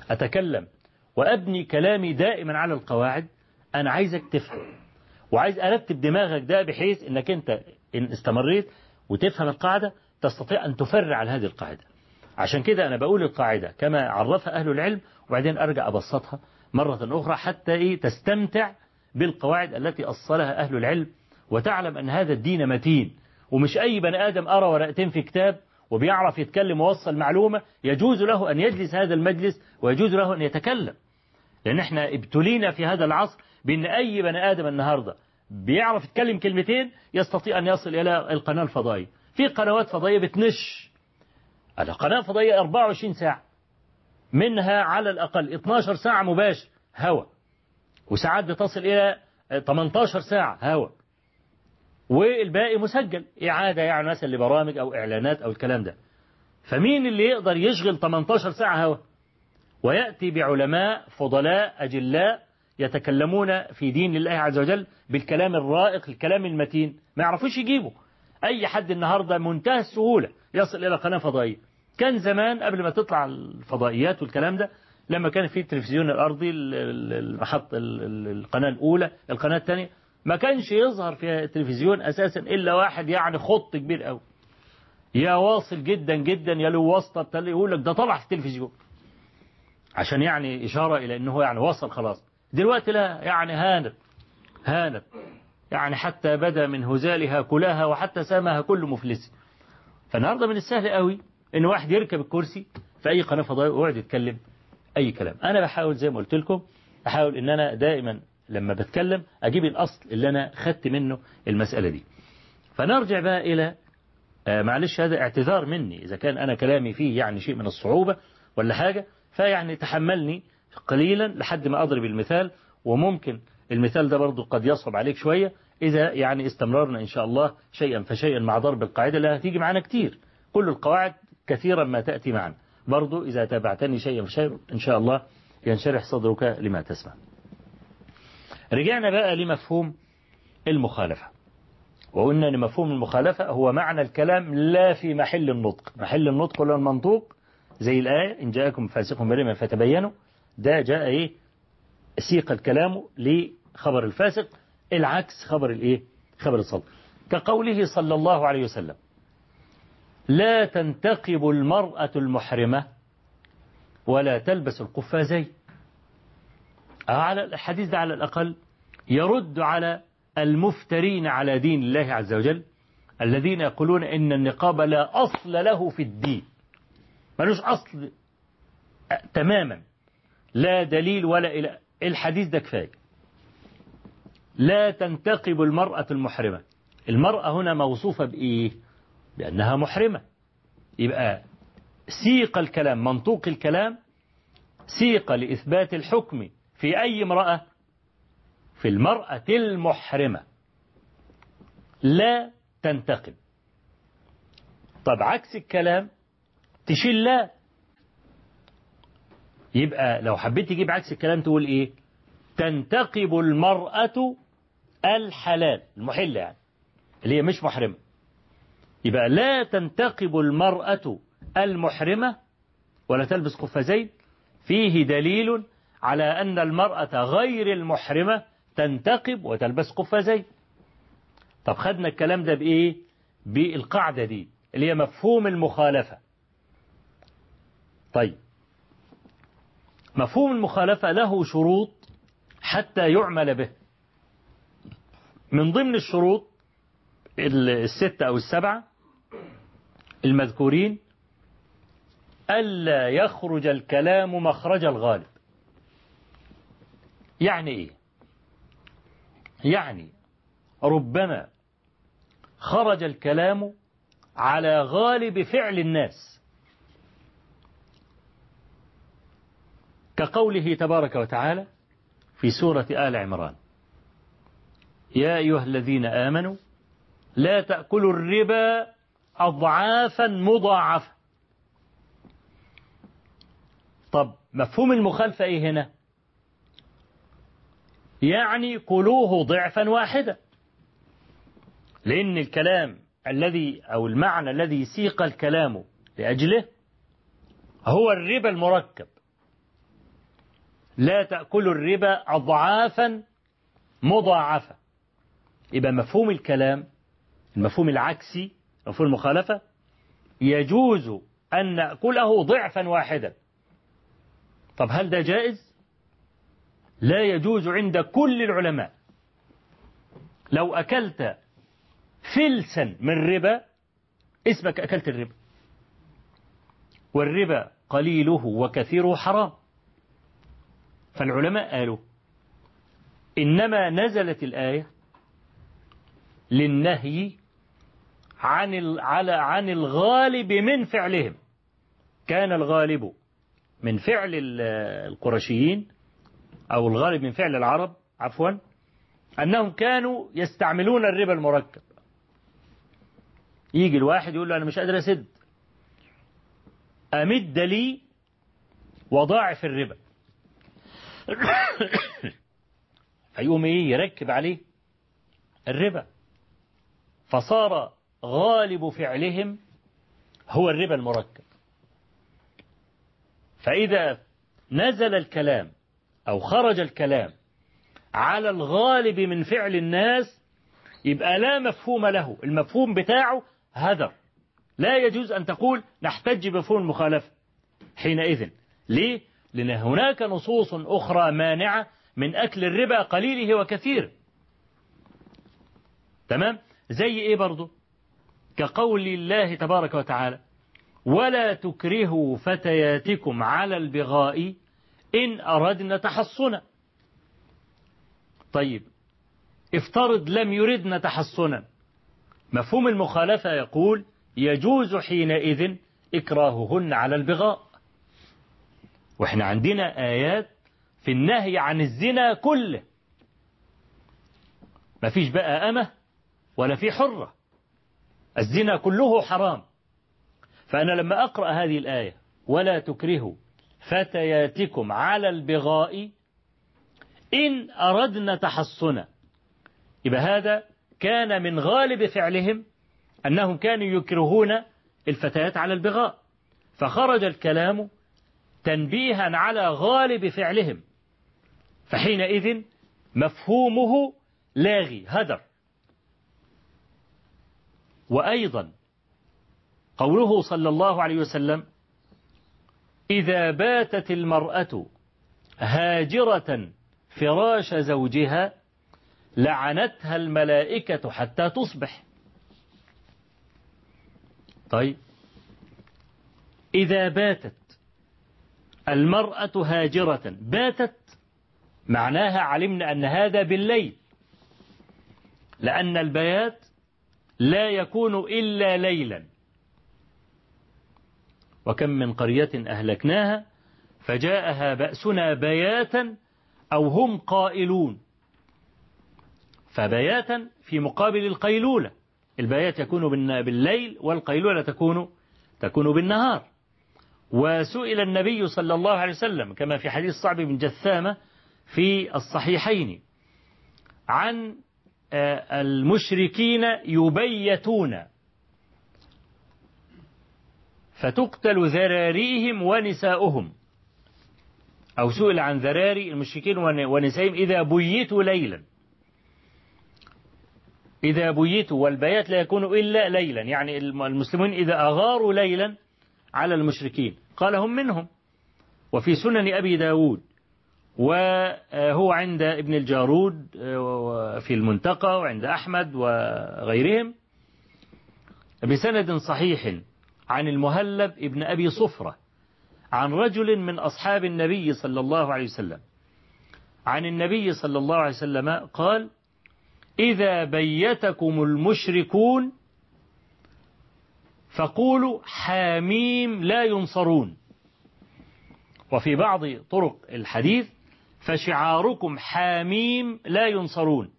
أتكلم وأبني كلامي دائما على القواعد أنا عايزك تفهم. وعايز أرتب دماغك ده بحيث إنك أنت إن استمريت وتفهم القاعدة تستطيع أن تفرع على هذه القاعدة. عشان كده أنا بقول القاعدة كما عرفها أهل العلم وبعدين أرجع أبسطها مرة أخرى حتى إيه تستمتع بالقواعد التي أصلها أهل العلم وتعلم أن هذا الدين متين ومش أي بني آدم أرى ورقتين في كتاب وبيعرف يتكلم ووصل معلومة يجوز له أن يجلس هذا المجلس ويجوز له أن يتكلم. لأن إحنا ابتلينا في هذا العصر بأن أي بني آدم النهارده بيعرف يتكلم كلمتين يستطيع أن يصل إلى القناة الفضائية. في قنوات فضائية بتنش. القناة الفضائية 24 ساعة. منها على الأقل 12 ساعة مباشر هوا. وساعات بتصل إلى 18 ساعة هوا. والباقي مسجل. إعادة يعني مثلا لبرامج أو إعلانات أو الكلام ده. فمين اللي يقدر يشغل 18 ساعة هوا؟ ويأتي بعلماء فضلاء أجلاء يتكلمون في دين الله عز وجل بالكلام الرائق الكلام المتين. ما يعرفوش يجيبوا أي حد النهاردة منتهى السهولة يصل إلى قناة فضائية. كان زمان قبل ما تطلع الفضائيات والكلام ده لما كان في التلفزيون الأرضي المحط القناة الأولى القناة الثانية ما كانش يظهر في التلفزيون أساسا إلا واحد يعني خط كبير قوي. يا واصل جدا جدا يا له واسطة يقول لك ده طلع في التلفزيون. عشان يعني إشارة إلى أنه يعني وصل خلاص. دلوقتي لا يعني هانت هانت. يعني حتى بدا من هزالها كلها وحتى سامها كل مفلس. فالنهاردة من السهل قوي إن واحد يركب الكرسي في أي قناة فضائية ويقعد يتكلم أي كلام. أنا بحاول زي ما قلت لكم أحاول إن أنا دائما لما بتكلم أجيب الأصل اللي أنا خدت منه المسألة دي. فنرجع بقى إلى آه معلش هذا اعتذار مني. إذا كان أنا كلامي فيه يعني شيء من الصعوبة ولا حاجة فيعني تحملني قليلا لحد ما أضرب المثال وممكن المثال ده برضو قد يصعب عليك شوية إذا يعني استمررنا إن شاء الله شيئا فشيئا مع ضرب القاعدة اللي هتيجي معنا كتير. كل القواعد كثيرا ما تأتي معنا. برضو إذا تابعتني شيئا فشيئا إن شاء الله ينشرح صدرك لما تسمع. رجعنا بقى لمفهوم المخالفة. وقلنا أن مفهوم المخالفة هو معنى الكلام لا في محل النطق. محل النطق ولا المنطوق زي الآية إن جاءكم فاسق برما فتبينوا. ده جاء إيه؟ سيق الكلام لخبر الفاسق العكس خبر الإيه؟ خبر الصدق كقوله صلى الله عليه وسلم لا تنتقب المرأة المحرمة ولا تلبس القفازين. على الحديث ده على الأقل يرد على المفترين على دين الله عز وجل الذين يقولون إن النقاب لا أصل له في الدين. ملوش أصل تماما. لا دليل ولا إلى الحديث ده كفاية. لا تنتقب المرأة المحرمة. المرأة هنا موصوفة بإيه؟ بأنها محرمة. يبقى سيق الكلام منطوق الكلام سيق لإثبات الحكم في أي امرأة؟ في المرأة المحرمة. لا تنتقب طب عكس الكلام تشيل لا. يبقى لو حبيت تجيب عكس الكلام تقول إيه؟ تنتقب المرأة الحلال المحلة يعني اللي هي مش محرمة. يبقى لا تنتقب المرأة المحرمة ولا تلبس قفازين. فيه دليل على أن المرأة غير المحرمة تنتقب وتلبس قفازين. طب خدنا الكلام ده بإيه؟ بالقاعدة دي اللي هي مفهوم المخالفة. طيب. مفهوم المخالفة له شروط حتى يعمل به. من ضمن الشروط الستة أو السبعة المذكورين ألا يخرج الكلام مخرج الغالب. يعني إيه؟ يعني ربما خرج الكلام على غالب فعل الناس. كقوله تبارك وتعالى في سورة آل عمران يا أيها الذين آمنوا لا تأكلوا الربا أضعافا مضاعفة. طب مفهوم المخالفة إيه هنا؟ يعني كلوه ضعفا واحدا. لأن الكلام الذي أو المعنى الذي سيق الكلام لأجله هو الربا المركب. لا تأكلوا الربا أضعافا مضاعفة. يبقى مفهوم الكلام المفهوم العكسي مفهوم المخالفة يجوز أن نأكله ضعفا واحدا. طب هل ده جائز؟ لا يجوز عند كل العلماء. لو أكلت فلسا من ربا اسمك أكلت الربا. والربا قليله وكثيره حرام. فالعلماء قالوا إنما نزلت الآية للنهي عن على عن الغالب من فعلهم. كان الغالب من فعل القرشيين أو الغالب من فعل العرب عفوا أنهم كانوا يستعملون الربا المركب. يجي الواحد يقول له أنا مش قادر أسد. أمد لي وضاعف الربا. فيقوم إيه؟ يركب عليه الربا. فصار غالب فعلهم هو الربا المركب. فإذا نزل الكلام أو خرج الكلام على الغالب من فعل الناس يبقى لا مفهوم له المفهوم بتاعه هدر لا يجوز أن تقول نحتج بمفهوم المخالفة حينئذ ليه؟ لأن هناك نصوص أخرى مانعة من أكل الربا قليله وكثيره تمام؟ زي إيه برضو؟ كقول الله تبارك وتعالى ولا تكرهوا فتياتكم على البغاء إن أردنا تحصنا. طيب افترض لم يردن تحصنا. مفهوم المخالفة يقول يجوز حينئذ إكراههن على البغاء. وإحنا عندنا آيات في النهي عن الزنا كله. ما فيش بقى أمة ولا في حرة. الزنا كله حرام. فأنا لما أقرأ هذه الآية ولا تكرهوا فتياتكم على البغاء إن أردنا تحصنا. يبقى هذا كان من غالب فعلهم أنهم كانوا يكرهون الفتيات على البغاء. فخرج الكلام تنبيها على غالب فعلهم. فحينئذ مفهومه لاغي هدر. وأيضا قوله صلى الله عليه وسلم إذا باتت المرأة هاجرة فراش زوجها لعنتها الملائكة حتى تصبح. طيب. إذا باتت المرأة هاجرة باتت معناها علمنا أن هذا بالليل لأن البيات لا يكون إلا ليلا. وكم من قرية أهلكناها فجاءها بأسنا بياتا أو هم قائلون. فبياتا في مقابل القيلولة. البيات يكون بالليل والقيلولة تكون تكون بالنهار. وسئل النبي صلى الله عليه وسلم كما في حديث صعب بن جثامة في الصحيحين عن المشركين يبيتون. فتقتل ذراريهم ونساؤهم. أو سئل عن ذراري المشركين ونسائهم إذا بيتوا ليلا. إذا بيتوا والبيات لا يكون إلا ليلا. يعني المسلمين إذا أغاروا ليلا على المشركين. قال هم منهم. وفي سنن أبي داود. وهو عند ابن الجارود في المنتقى وعند أحمد وغيرهم. بسند صحيح. عن المهلب ابن أبي صفرة عن رجل من أصحاب النبي صلى الله عليه وسلم. عن النبي صلى الله عليه وسلم قال إذا بيتكم المشركون فقولوا حاميم لا ينصرون وفي بعض طرق الحديث فشعاركم حاميم لا ينصرون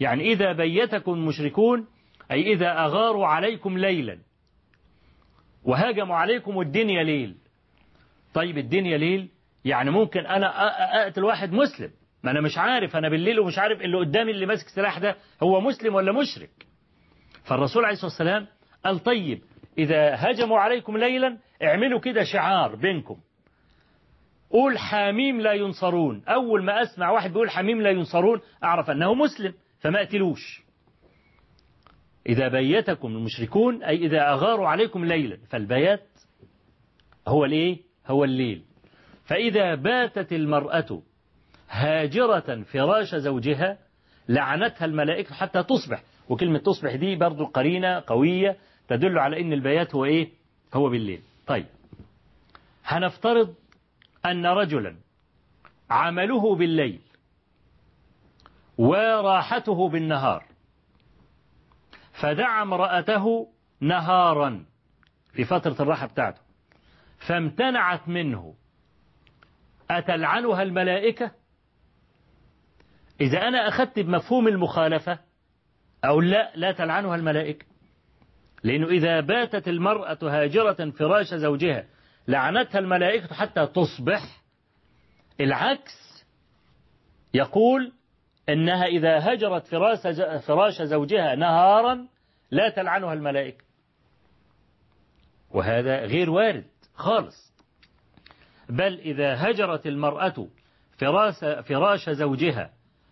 يعني إذا بيتكم المشركون أي إذا أغاروا عليكم ليلا. وهاجموا عليكم الدنيا ليل طيب الدنيا ليل يعني ممكن أنا أقتل واحد مسلم. ما أنا مش عارف أنا بالليل ومش عارف اللي قدامي اللي ماسك سلاح ده هو مسلم ولا مشرك. فالرسول عليه الصلاة والسلام قال طيب إذا هجموا عليكم ليلا اعملوا كده شعار بينكم. قول حاميم لا ينصرون. أول ما أسمع واحد بيقول حاميم لا ينصرون أعرف أنه مسلم فما أقتلوش. إذا بيتكم المشركون أي إذا أغاروا عليكم ليلا. فالبيات هو الإيه؟ هو الليل. فإذا باتت المرأة هاجرة فراش زوجها لعنتها الملائكة حتى تصبح. وكلمة تصبح دي برضو قرينة قوية تدل على أن البيات هو إيه؟ هو بالليل. طيب. هنفترض أن رجلا عمله بالليل وراحته بالنهار. فدعا امرأته نهارا في فترة الراحة بتاعته فامتنعت منه. أتلعنها الملائكة؟ إذا أنا أخذت بمفهوم المخالفة أو لا لا تلعنها الملائكة. لأنه إذا باتت المرأة هاجرة فراش زوجها لعنتها الملائكة حتى تصبح العكس يقول إنها إذا هجرت فراش زوجها نهارا لا تلعنها الملائكة. وهذا غير وارد خالص. بل إذا هجرت المرأة فراش, فراش زوجها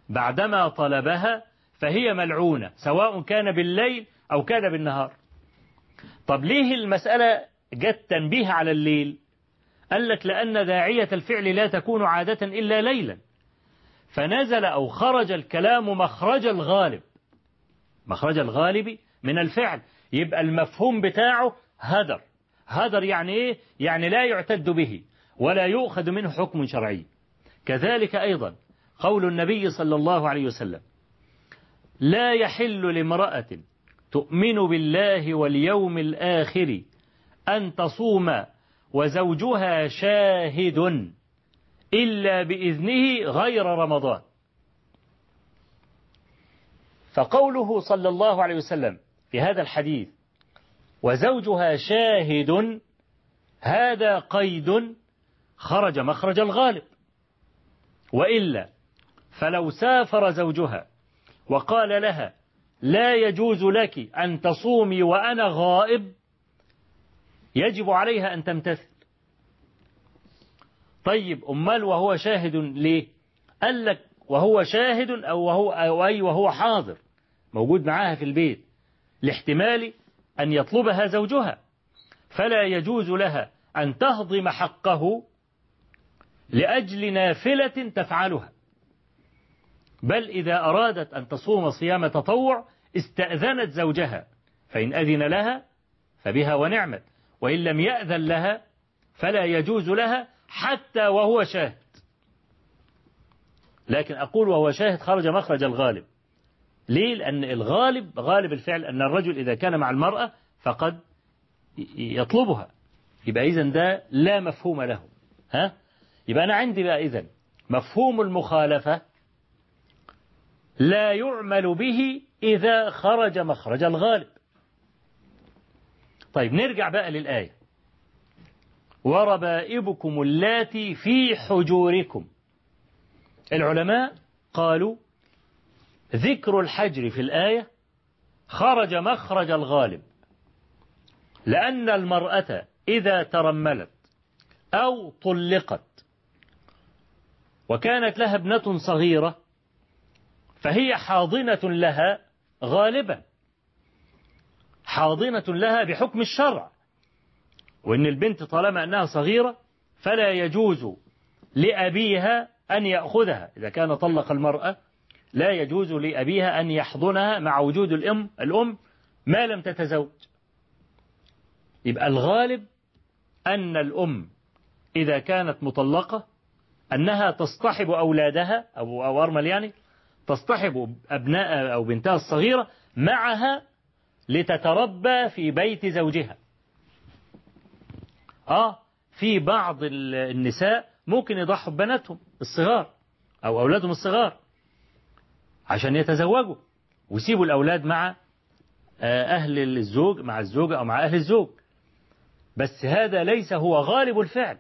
بعدما طلبها فهي ملعونة سواء كان بالليل أو كان بالنهار. طب ليه المسألة جت تنبيه على الليل؟ قال لك لأن داعية الفعل لا تكون عادة إلا ليلا. فنزل أو خرج الكلام مخرج الغالب. مخرج الغالب من الفعل. يبقى المفهوم بتاعه هدر. هدر يعني إيه؟ يعني لا يعتد به ولا يؤخذ منه حكم شرعي. كذلك أيضا قول النبي صلى الله عليه وسلم لا يحل لامرأة تؤمن بالله واليوم الآخر أن تصوم وزوجها شاهد إلا بإذنه غير رمضان. فقوله صلى الله عليه وسلم في هذا الحديث وزوجها شاهد هذا قيد خرج مخرج الغالب. وإلا فلو سافر زوجها وقال لها لا يجوز لك أن تصومي وأنا غائب يجب عليها أن تمتثل. طيب أمال وهو شاهد ليه؟ قال لك وهو شاهد أو وهو أو أي وهو حاضر موجود معاها في البيت لاحتمال أن يطلبها زوجها. فلا يجوز لها أن تهضم حقه لأجل نافلة تفعلها. بل إذا أرادت أن تصوم صيام تطوع استأذنت زوجها فإن أذن لها فبها ونعمت وإن لم يأذن لها فلا يجوز لها حتى وهو شاهد. لكن أقول وهو شاهد خرج مخرج الغالب. ليه؟ لأن الغالب غالب الفعل أن الرجل إذا كان مع المرأة فقد يطلبها. يبقى إذن ده لا مفهوم له. ها؟ يبقى أنا عندي بقى إذن. مفهوم المخالفة لا يعمل به إذا خرج مخرج الغالب. طيب نرجع بقى للآية. وربائبكم اللاتي في حجوركم. العلماء قالوا ذكر الحجر في الآية خرج مخرج الغالب لأن المرأة إذا ترملت أو طلقت وكانت لها ابنة صغيرة فهي حاضنة لها غالبا حاضنة لها بحكم الشرع. وإن البنت طالما أنها صغيرة فلا يجوز لأبيها أن يأخذها. إذا كان طلق المرأة لا يجوز لأبيها أن يحضنها مع وجود الأم الأم ما لم تتزوج. يبقى الغالب أن الأم إذا كانت مطلقة أنها تصطحب أولادها أو أو أرمل يعني تصطحب أبناء أو بنتها الصغيرة معها لتتربى في بيت زوجها. آه في بعض النساء ممكن يضحوا ببناتهم الصغار أو أولادهم الصغار عشان يتزوجوا ويسيبوا الأولاد مع أهل الزوج مع الزوجة أو مع أهل الزوج. بس هذا ليس هو غالب الفعل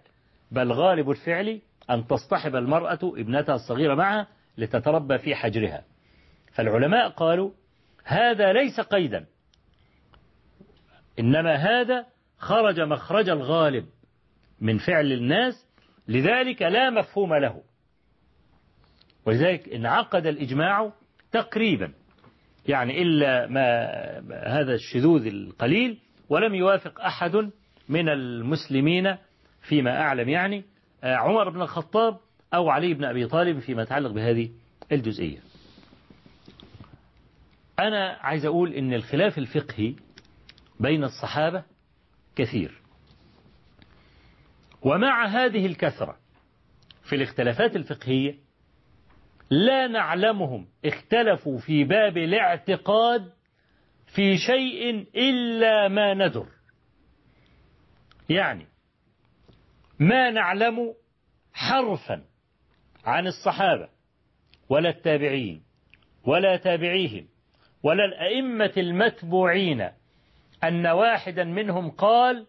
بل غالب الفعل أن تصطحب المرأة ابنتها الصغيرة معها لتتربى في حجرها. فالعلماء قالوا هذا ليس قيدا إنما هذا خرج مخرج الغالب من فعل الناس لذلك لا مفهوم له. ولذلك انعقد الإجماع تقريبا. يعني إلا ما هذا الشذوذ القليل ولم يوافق أحد من المسلمين فيما أعلم. يعني عمر بن الخطاب أو علي بن أبي طالب فيما يتعلق بهذه الجزئية. أنا عايز أقول إن الخلاف الفقهي بين الصحابة كثير. ومع هذه الكثرة في الاختلافات الفقهية لا نعلمهم اختلفوا في باب الاعتقاد في شيء إلا ما ندر. يعني ما نعلم حرفا عن الصحابة ولا التابعين ولا تابعيهم ولا الأئمة المتبوعين أن واحدا منهم قال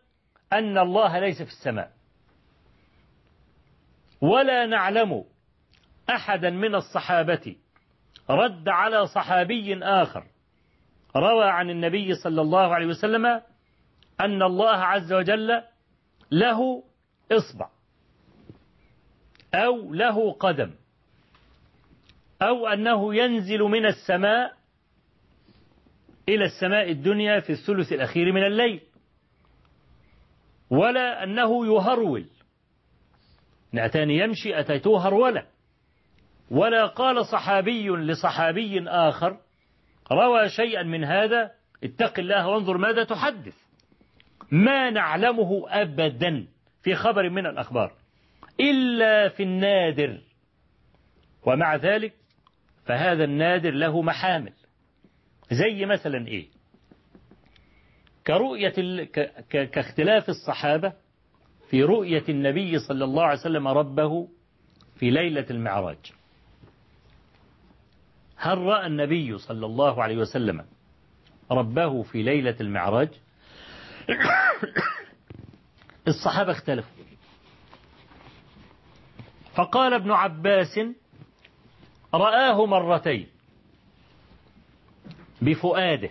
أن الله ليس في السماء. ولا نعلم أحدا من الصحابة رد على صحابي آخر روى عن النبي صلى الله عليه وسلم أن الله عز وجل له إصبع أو له قدم أو أنه ينزل من السماء إلى السماء الدنيا في الثلث الأخير من الليل. ولا أنه يهرول. نأتاني يمشي أتيته هرولا ولا قال صحابي لصحابي آخر روى شيئا من هذا اتق الله وانظر ماذا تحدث. ما نعلمه أبدا في خبر من الأخبار إلا في النادر. ومع ذلك فهذا النادر له محامل. زي مثلا إيه؟ كرؤية ال... ك... كاختلاف الصحابة في رؤية النبي صلى الله عليه وسلم ربه في ليلة المعراج. هل رأى النبي صلى الله عليه وسلم ربه في ليلة المعراج؟ الصحابة اختلفوا. فقال ابن عباس رآه مرتين. بفؤاده.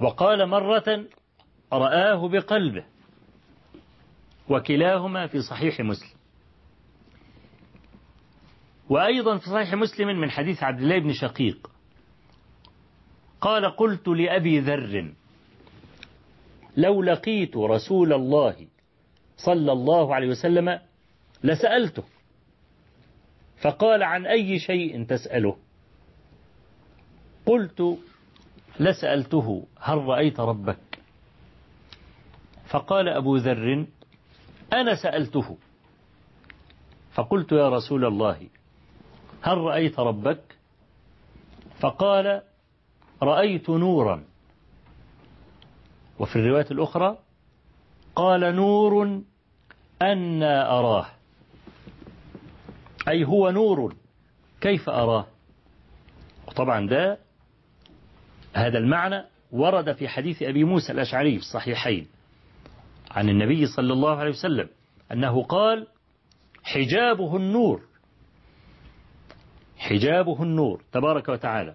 وقال مرة رآه بقلبه. وكلاهما في صحيح مسلم. وأيضا في صحيح مسلم من حديث عبد الله بن شقيق قال قلت لأبي ذر لو لقيت رسول الله صلى الله عليه وسلم لسألته فقال عن أي شيء تسأله؟ قلت لسألته هل رأيت ربك؟ فقال أبو ذر أنا سألته. فقلت يا رسول الله هل رأيت ربك؟ فقال رأيت نورا. وفي الرواية الأخرى قال نور أن أراه. أي هو نور كيف أراه؟ طبعا ده هذا المعنى ورد في حديث أبي موسى الأشعري في الصحيحين عن النبي صلى الله عليه وسلم أنه قال حجابه النور. حجابه النور تبارك وتعالى.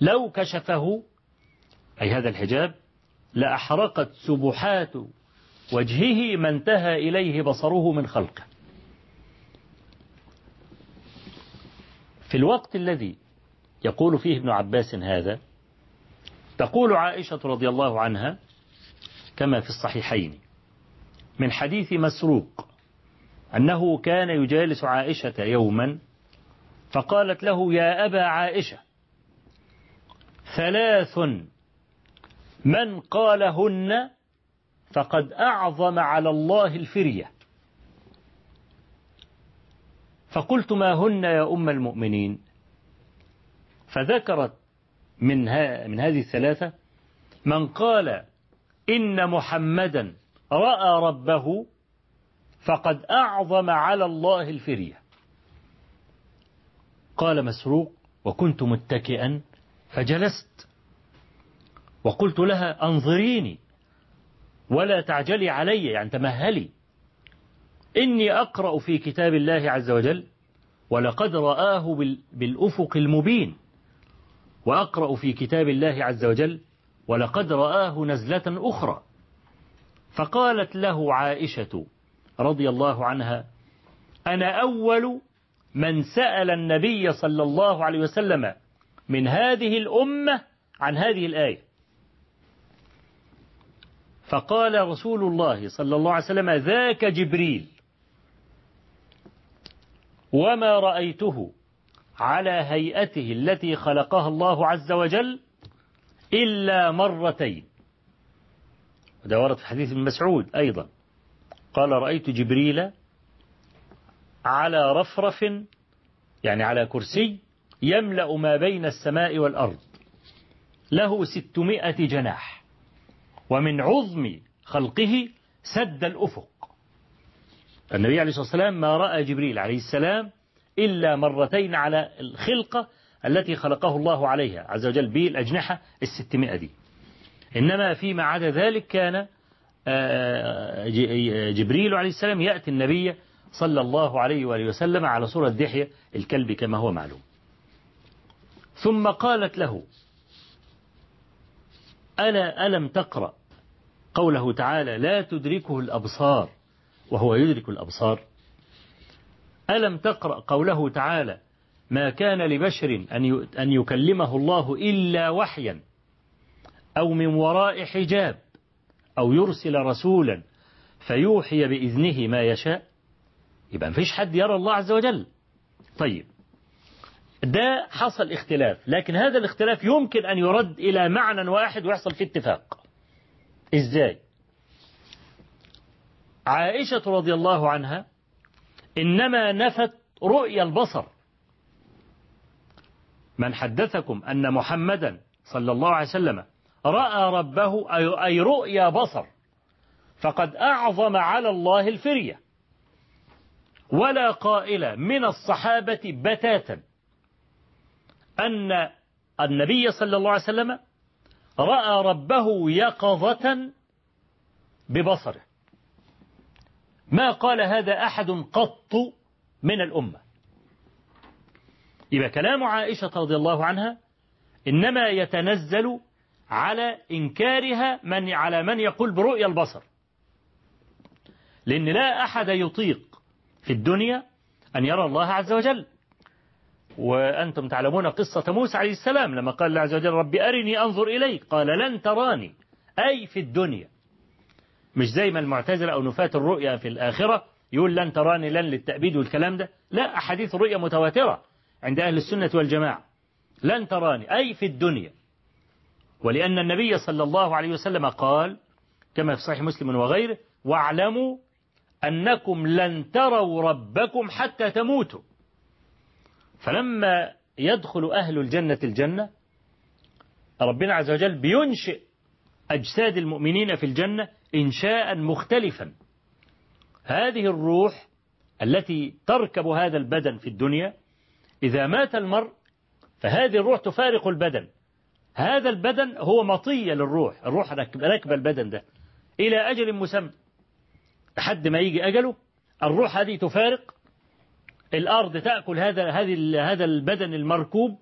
لو كشفه أي هذا الحجاب لأحرقت سبحات وجهه ما انتهى إليه بصره من خلقه. في الوقت الذي يقول فيه ابن عباس هذا تقول عائشة رضي الله عنها كما في الصحيحين من حديث مسروق أنه كان يجالس عائشة يوما فقالت له يا أبا عائشة ثلاث من قالهن فقد أعظم على الله الفرية فقلت ما هن يا أم المؤمنين فذكرت من, من هذه الثلاثة من قال إن محمدا رأى ربه فقد أعظم على الله الفرية. قال مسروق وكنت متكئا فجلست. وقلت لها أنظريني ولا تعجلي علي يعني تمهلي. إني أقرأ في كتاب الله عز وجل ولقد رآه بالأفق المبين. وأقرأ في كتاب الله عز وجل ولقد رآه نزلة أخرى فقالت له عائشة رضي الله عنها أنا أول من سأل النبي صلى الله عليه وسلم من هذه الأمة عن هذه الآية فقال رسول الله صلى الله عليه وسلم ذاك جبريل وما رأيته على هيئته التي خلقها الله عز وجل إلا مرتين. وده ورد في حديث ابن مسعود أيضا. قال رأيت جبريل على رفرف يعني على كرسي يملأ ما بين السماء والأرض. له ستمائة جناح ومن عظم خلقه سد الأفق. النبي عليه الصلاة والسلام ما رأى جبريل عليه السلام إلا مرتين على الخلقة التي خلقه الله عليها. عز وجل بالأجنحة الستمائة دي. إنما فيما عدا ذلك كان جبريل عليه السلام يأتي النبي صلى الله عليه وآله وسلم على صورة دحية الكلب كما هو معلوم. ثم قالت له ألا ألم تقرأ قوله تعالى لا تدركه الأبصار؟ وهو يدرك الأبصار. ألم تقرأ قوله تعالى ما كان لبشر أن يكلمه الله إلا وحيا أو من وراء حجاب أو يرسل رسولا فيوحي بإذنه ما يشاء. يبقى مفيش حد يرى الله عز وجل. طيب ده حصل اختلاف لكن هذا الاختلاف يمكن أن يرد إلى معنى واحد ويحصل فيه اتفاق. إزاي؟ عائشة رضي الله عنها إنما نفت رؤيا البصر. من حدثكم أن محمدا صلى الله عليه وسلم رأى ربه أي رؤيا بصر فقد أعظم على الله الفرية. ولا قائل من الصحابة بتاتا أن النبي صلى الله عليه وسلم رأى ربه يقظة ببصره. ما قال هذا أحد قط من الأمة. يبقى كلام عائشة رضي الله عنها إنما يتنزل على إنكارها من على من يقول برؤيا البصر. لأن لا أحد يطيق في الدنيا أن يرى الله عز وجل. وأنتم تعلمون قصة موسى عليه السلام لما قال الله عز وجل ربي أرني أنظر إليك. قال لن تراني. أي في الدنيا. مش زي ما المعتزلة أو نفاة الرؤيا في الآخرة يقول لن تراني لن للتأبيد والكلام ده. لا أحاديث الرؤيا متواترة عند أهل السنة والجماعة. لن تراني أي في الدنيا. ولأن النبي صلى الله عليه وسلم قال كما في صحيح مسلم وغيره واعلموا أنكم لن تروا ربكم حتى تموتوا. فلما يدخل أهل الجنة الجنة ربنا عز وجل بينشئ أجساد المؤمنين في الجنة إنشاء مختلفا. هذه الروح التي تركب هذا البدن في الدنيا إذا مات المرء فهذه الروح تفارق البدن. هذا البدن هو مطية للروح الروح راكبه البدن ده. إلى أجل مسمى لحد ما يجي أجله الروح هذه تفارق. الأرض تأكل هذا هذه هذا البدن المركوب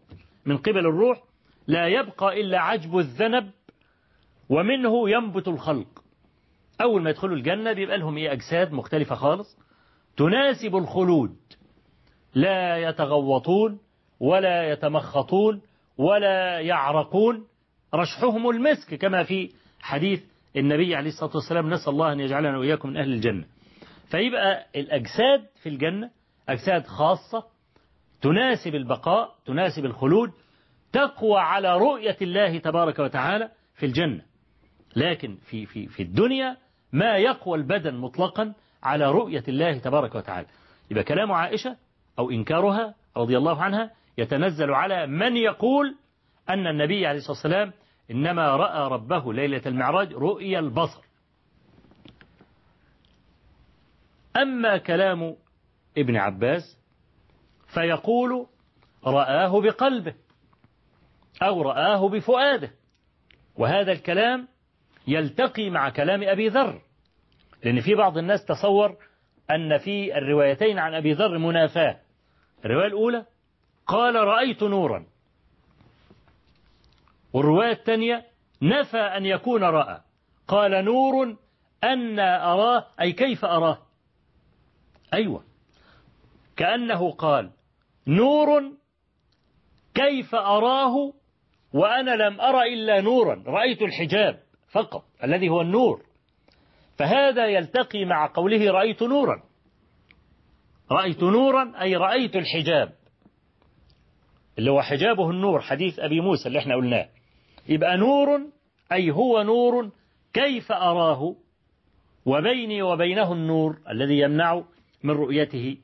من قبل الروح. لا يبقى إلا عجب الذنب ومنه ينبت الخلق. أول ما يدخلوا الجنة بيبقى لهم إيه؟ أجساد مختلفة خالص. تناسب الخلود. لا يتغوطون ولا يتمخطون ولا يعرقون. رشحهم المسك كما في حديث النبي عليه الصلاة والسلام نسأل الله أن يجعلنا وإياكم من أهل الجنة. فيبقى الأجساد في الجنة أجساد خاصة تناسب البقاء تناسب الخلود تقوى على رؤية الله تبارك وتعالى في الجنة. لكن في في في الدنيا ما يقوى البدن مطلقا على رؤية الله تبارك وتعالى. يبقى كلام عائشة أو إنكارها رضي الله عنها يتنزل على من يقول أن النبي عليه الصلاة والسلام إنما رأى ربه ليلة المعراج رؤيا البصر. أما كلام ابن عباس فيقول رآه بقلبه أو رآه بفؤاده وهذا الكلام يلتقي مع كلام أبي ذر لأن في بعض الناس تصور أن في الروايتين عن أبي ذر منافاة. الرواية الأولى قال رأيت نورا. والرواية الثانية نفى أن يكون رأى. قال نور أن أراه أي كيف أراه؟ أيوة. كأنه قال نور كيف أراه وأنا لم أرى إلا نورا. رأيت الحجاب. فقط الذي هو النور. فهذا يلتقي مع قوله رأيت نورا. رأيت نورا أي رأيت الحجاب. اللي هو حجابه النور حديث أبي موسى اللي إحنا قلناه. يبقى نور أي هو نور كيف أراه؟ وبيني وبينه النور الذي يمنع من رؤيته.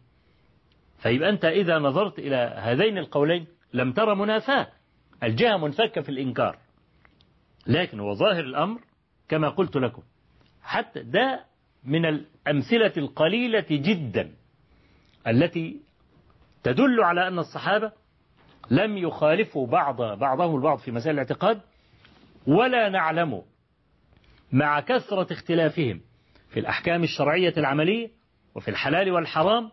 فيبقى أنت إذا نظرت إلى هذين القولين لم ترى منافاة. الجهة منفكة في الإنكار. لكن هو ظاهر الأمر كما قلت لكم. حتى ده من الأمثلة القليلة جدا التي تدل على أن الصحابة لم يخالفوا بعض بعضهم البعض في مسائل الاعتقاد ولا نعلم مع كثرة اختلافهم في الأحكام الشرعية العملية وفي الحلال والحرام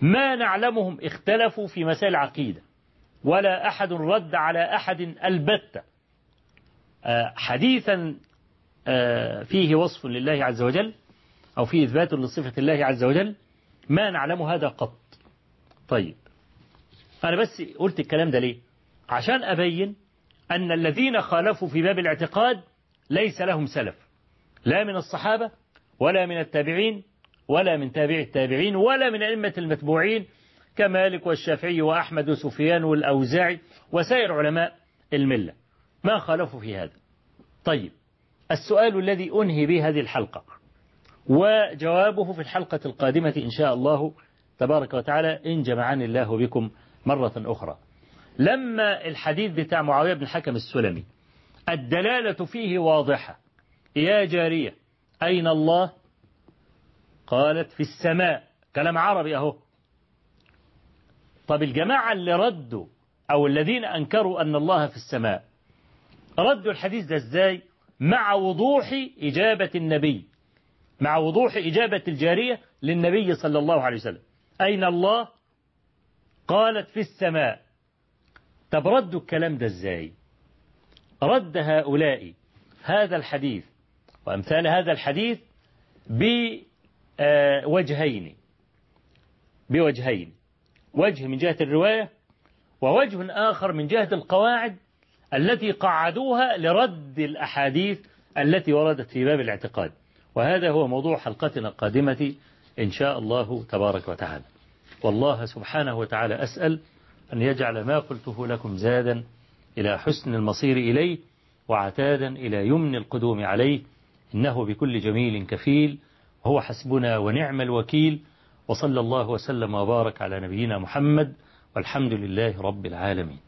ما نعلمهم اختلفوا في مسائل العقيدة ولا أحد رد على أحد البتة. حديثا فيه وصف لله عز وجل أو فيه إثبات لصفة الله عز وجل. ما نعلم هذا قط. طيب. أنا بس قلت الكلام ده ليه؟ عشان أبين أن الذين خالفوا في باب الاعتقاد ليس لهم سلف. لا من الصحابة ولا من التابعين ولا من تابع التابعين ولا من أئمة المتبوعين كمالك والشافعي وأحمد وسفيان والأوزاعي وسائر علماء الملة. ما خالفوا في هذا. طيب السؤال الذي أنهي به هذه الحلقة وجوابه في الحلقة القادمة إن شاء الله تبارك وتعالى إن جمعني الله بكم مرة أخرى. لما الحديث بتاع معاوية بن الحكم السلمي الدلالة فيه واضحة. يا جارية أين الله؟ قالت في السماء. كلام عربي أهو. طب الجماعة اللي ردوا أو الذين أنكروا أن الله في السماء ردوا الحديث ده إزاي؟ مع وضوح إجابة النبي. مع وضوح إجابة الجارية للنبي صلى الله عليه وسلم. أين الله؟ قالت في السماء. طب ردوا الكلام ده إزاي؟ رد هؤلاء هذا الحديث وأمثال هذا الحديث بوجهين. بوجهين. وجه من جهة الرواية ووجه آخر من جهة القواعد التي قعدوها لرد الأحاديث التي وردت في باب الاعتقاد. وهذا هو موضوع حلقتنا القادمة إن شاء الله تبارك وتعالى. والله سبحانه وتعالى أسأل أن يجعل ما قلته لكم زادا إلى حسن المصير إليه وعتادا إلى يمن القدوم عليه. إنه بكل جميل كفيل. هو حسبنا ونعم الوكيل. وصلى الله وسلم وبارك على نبينا محمد والحمد لله رب العالمين.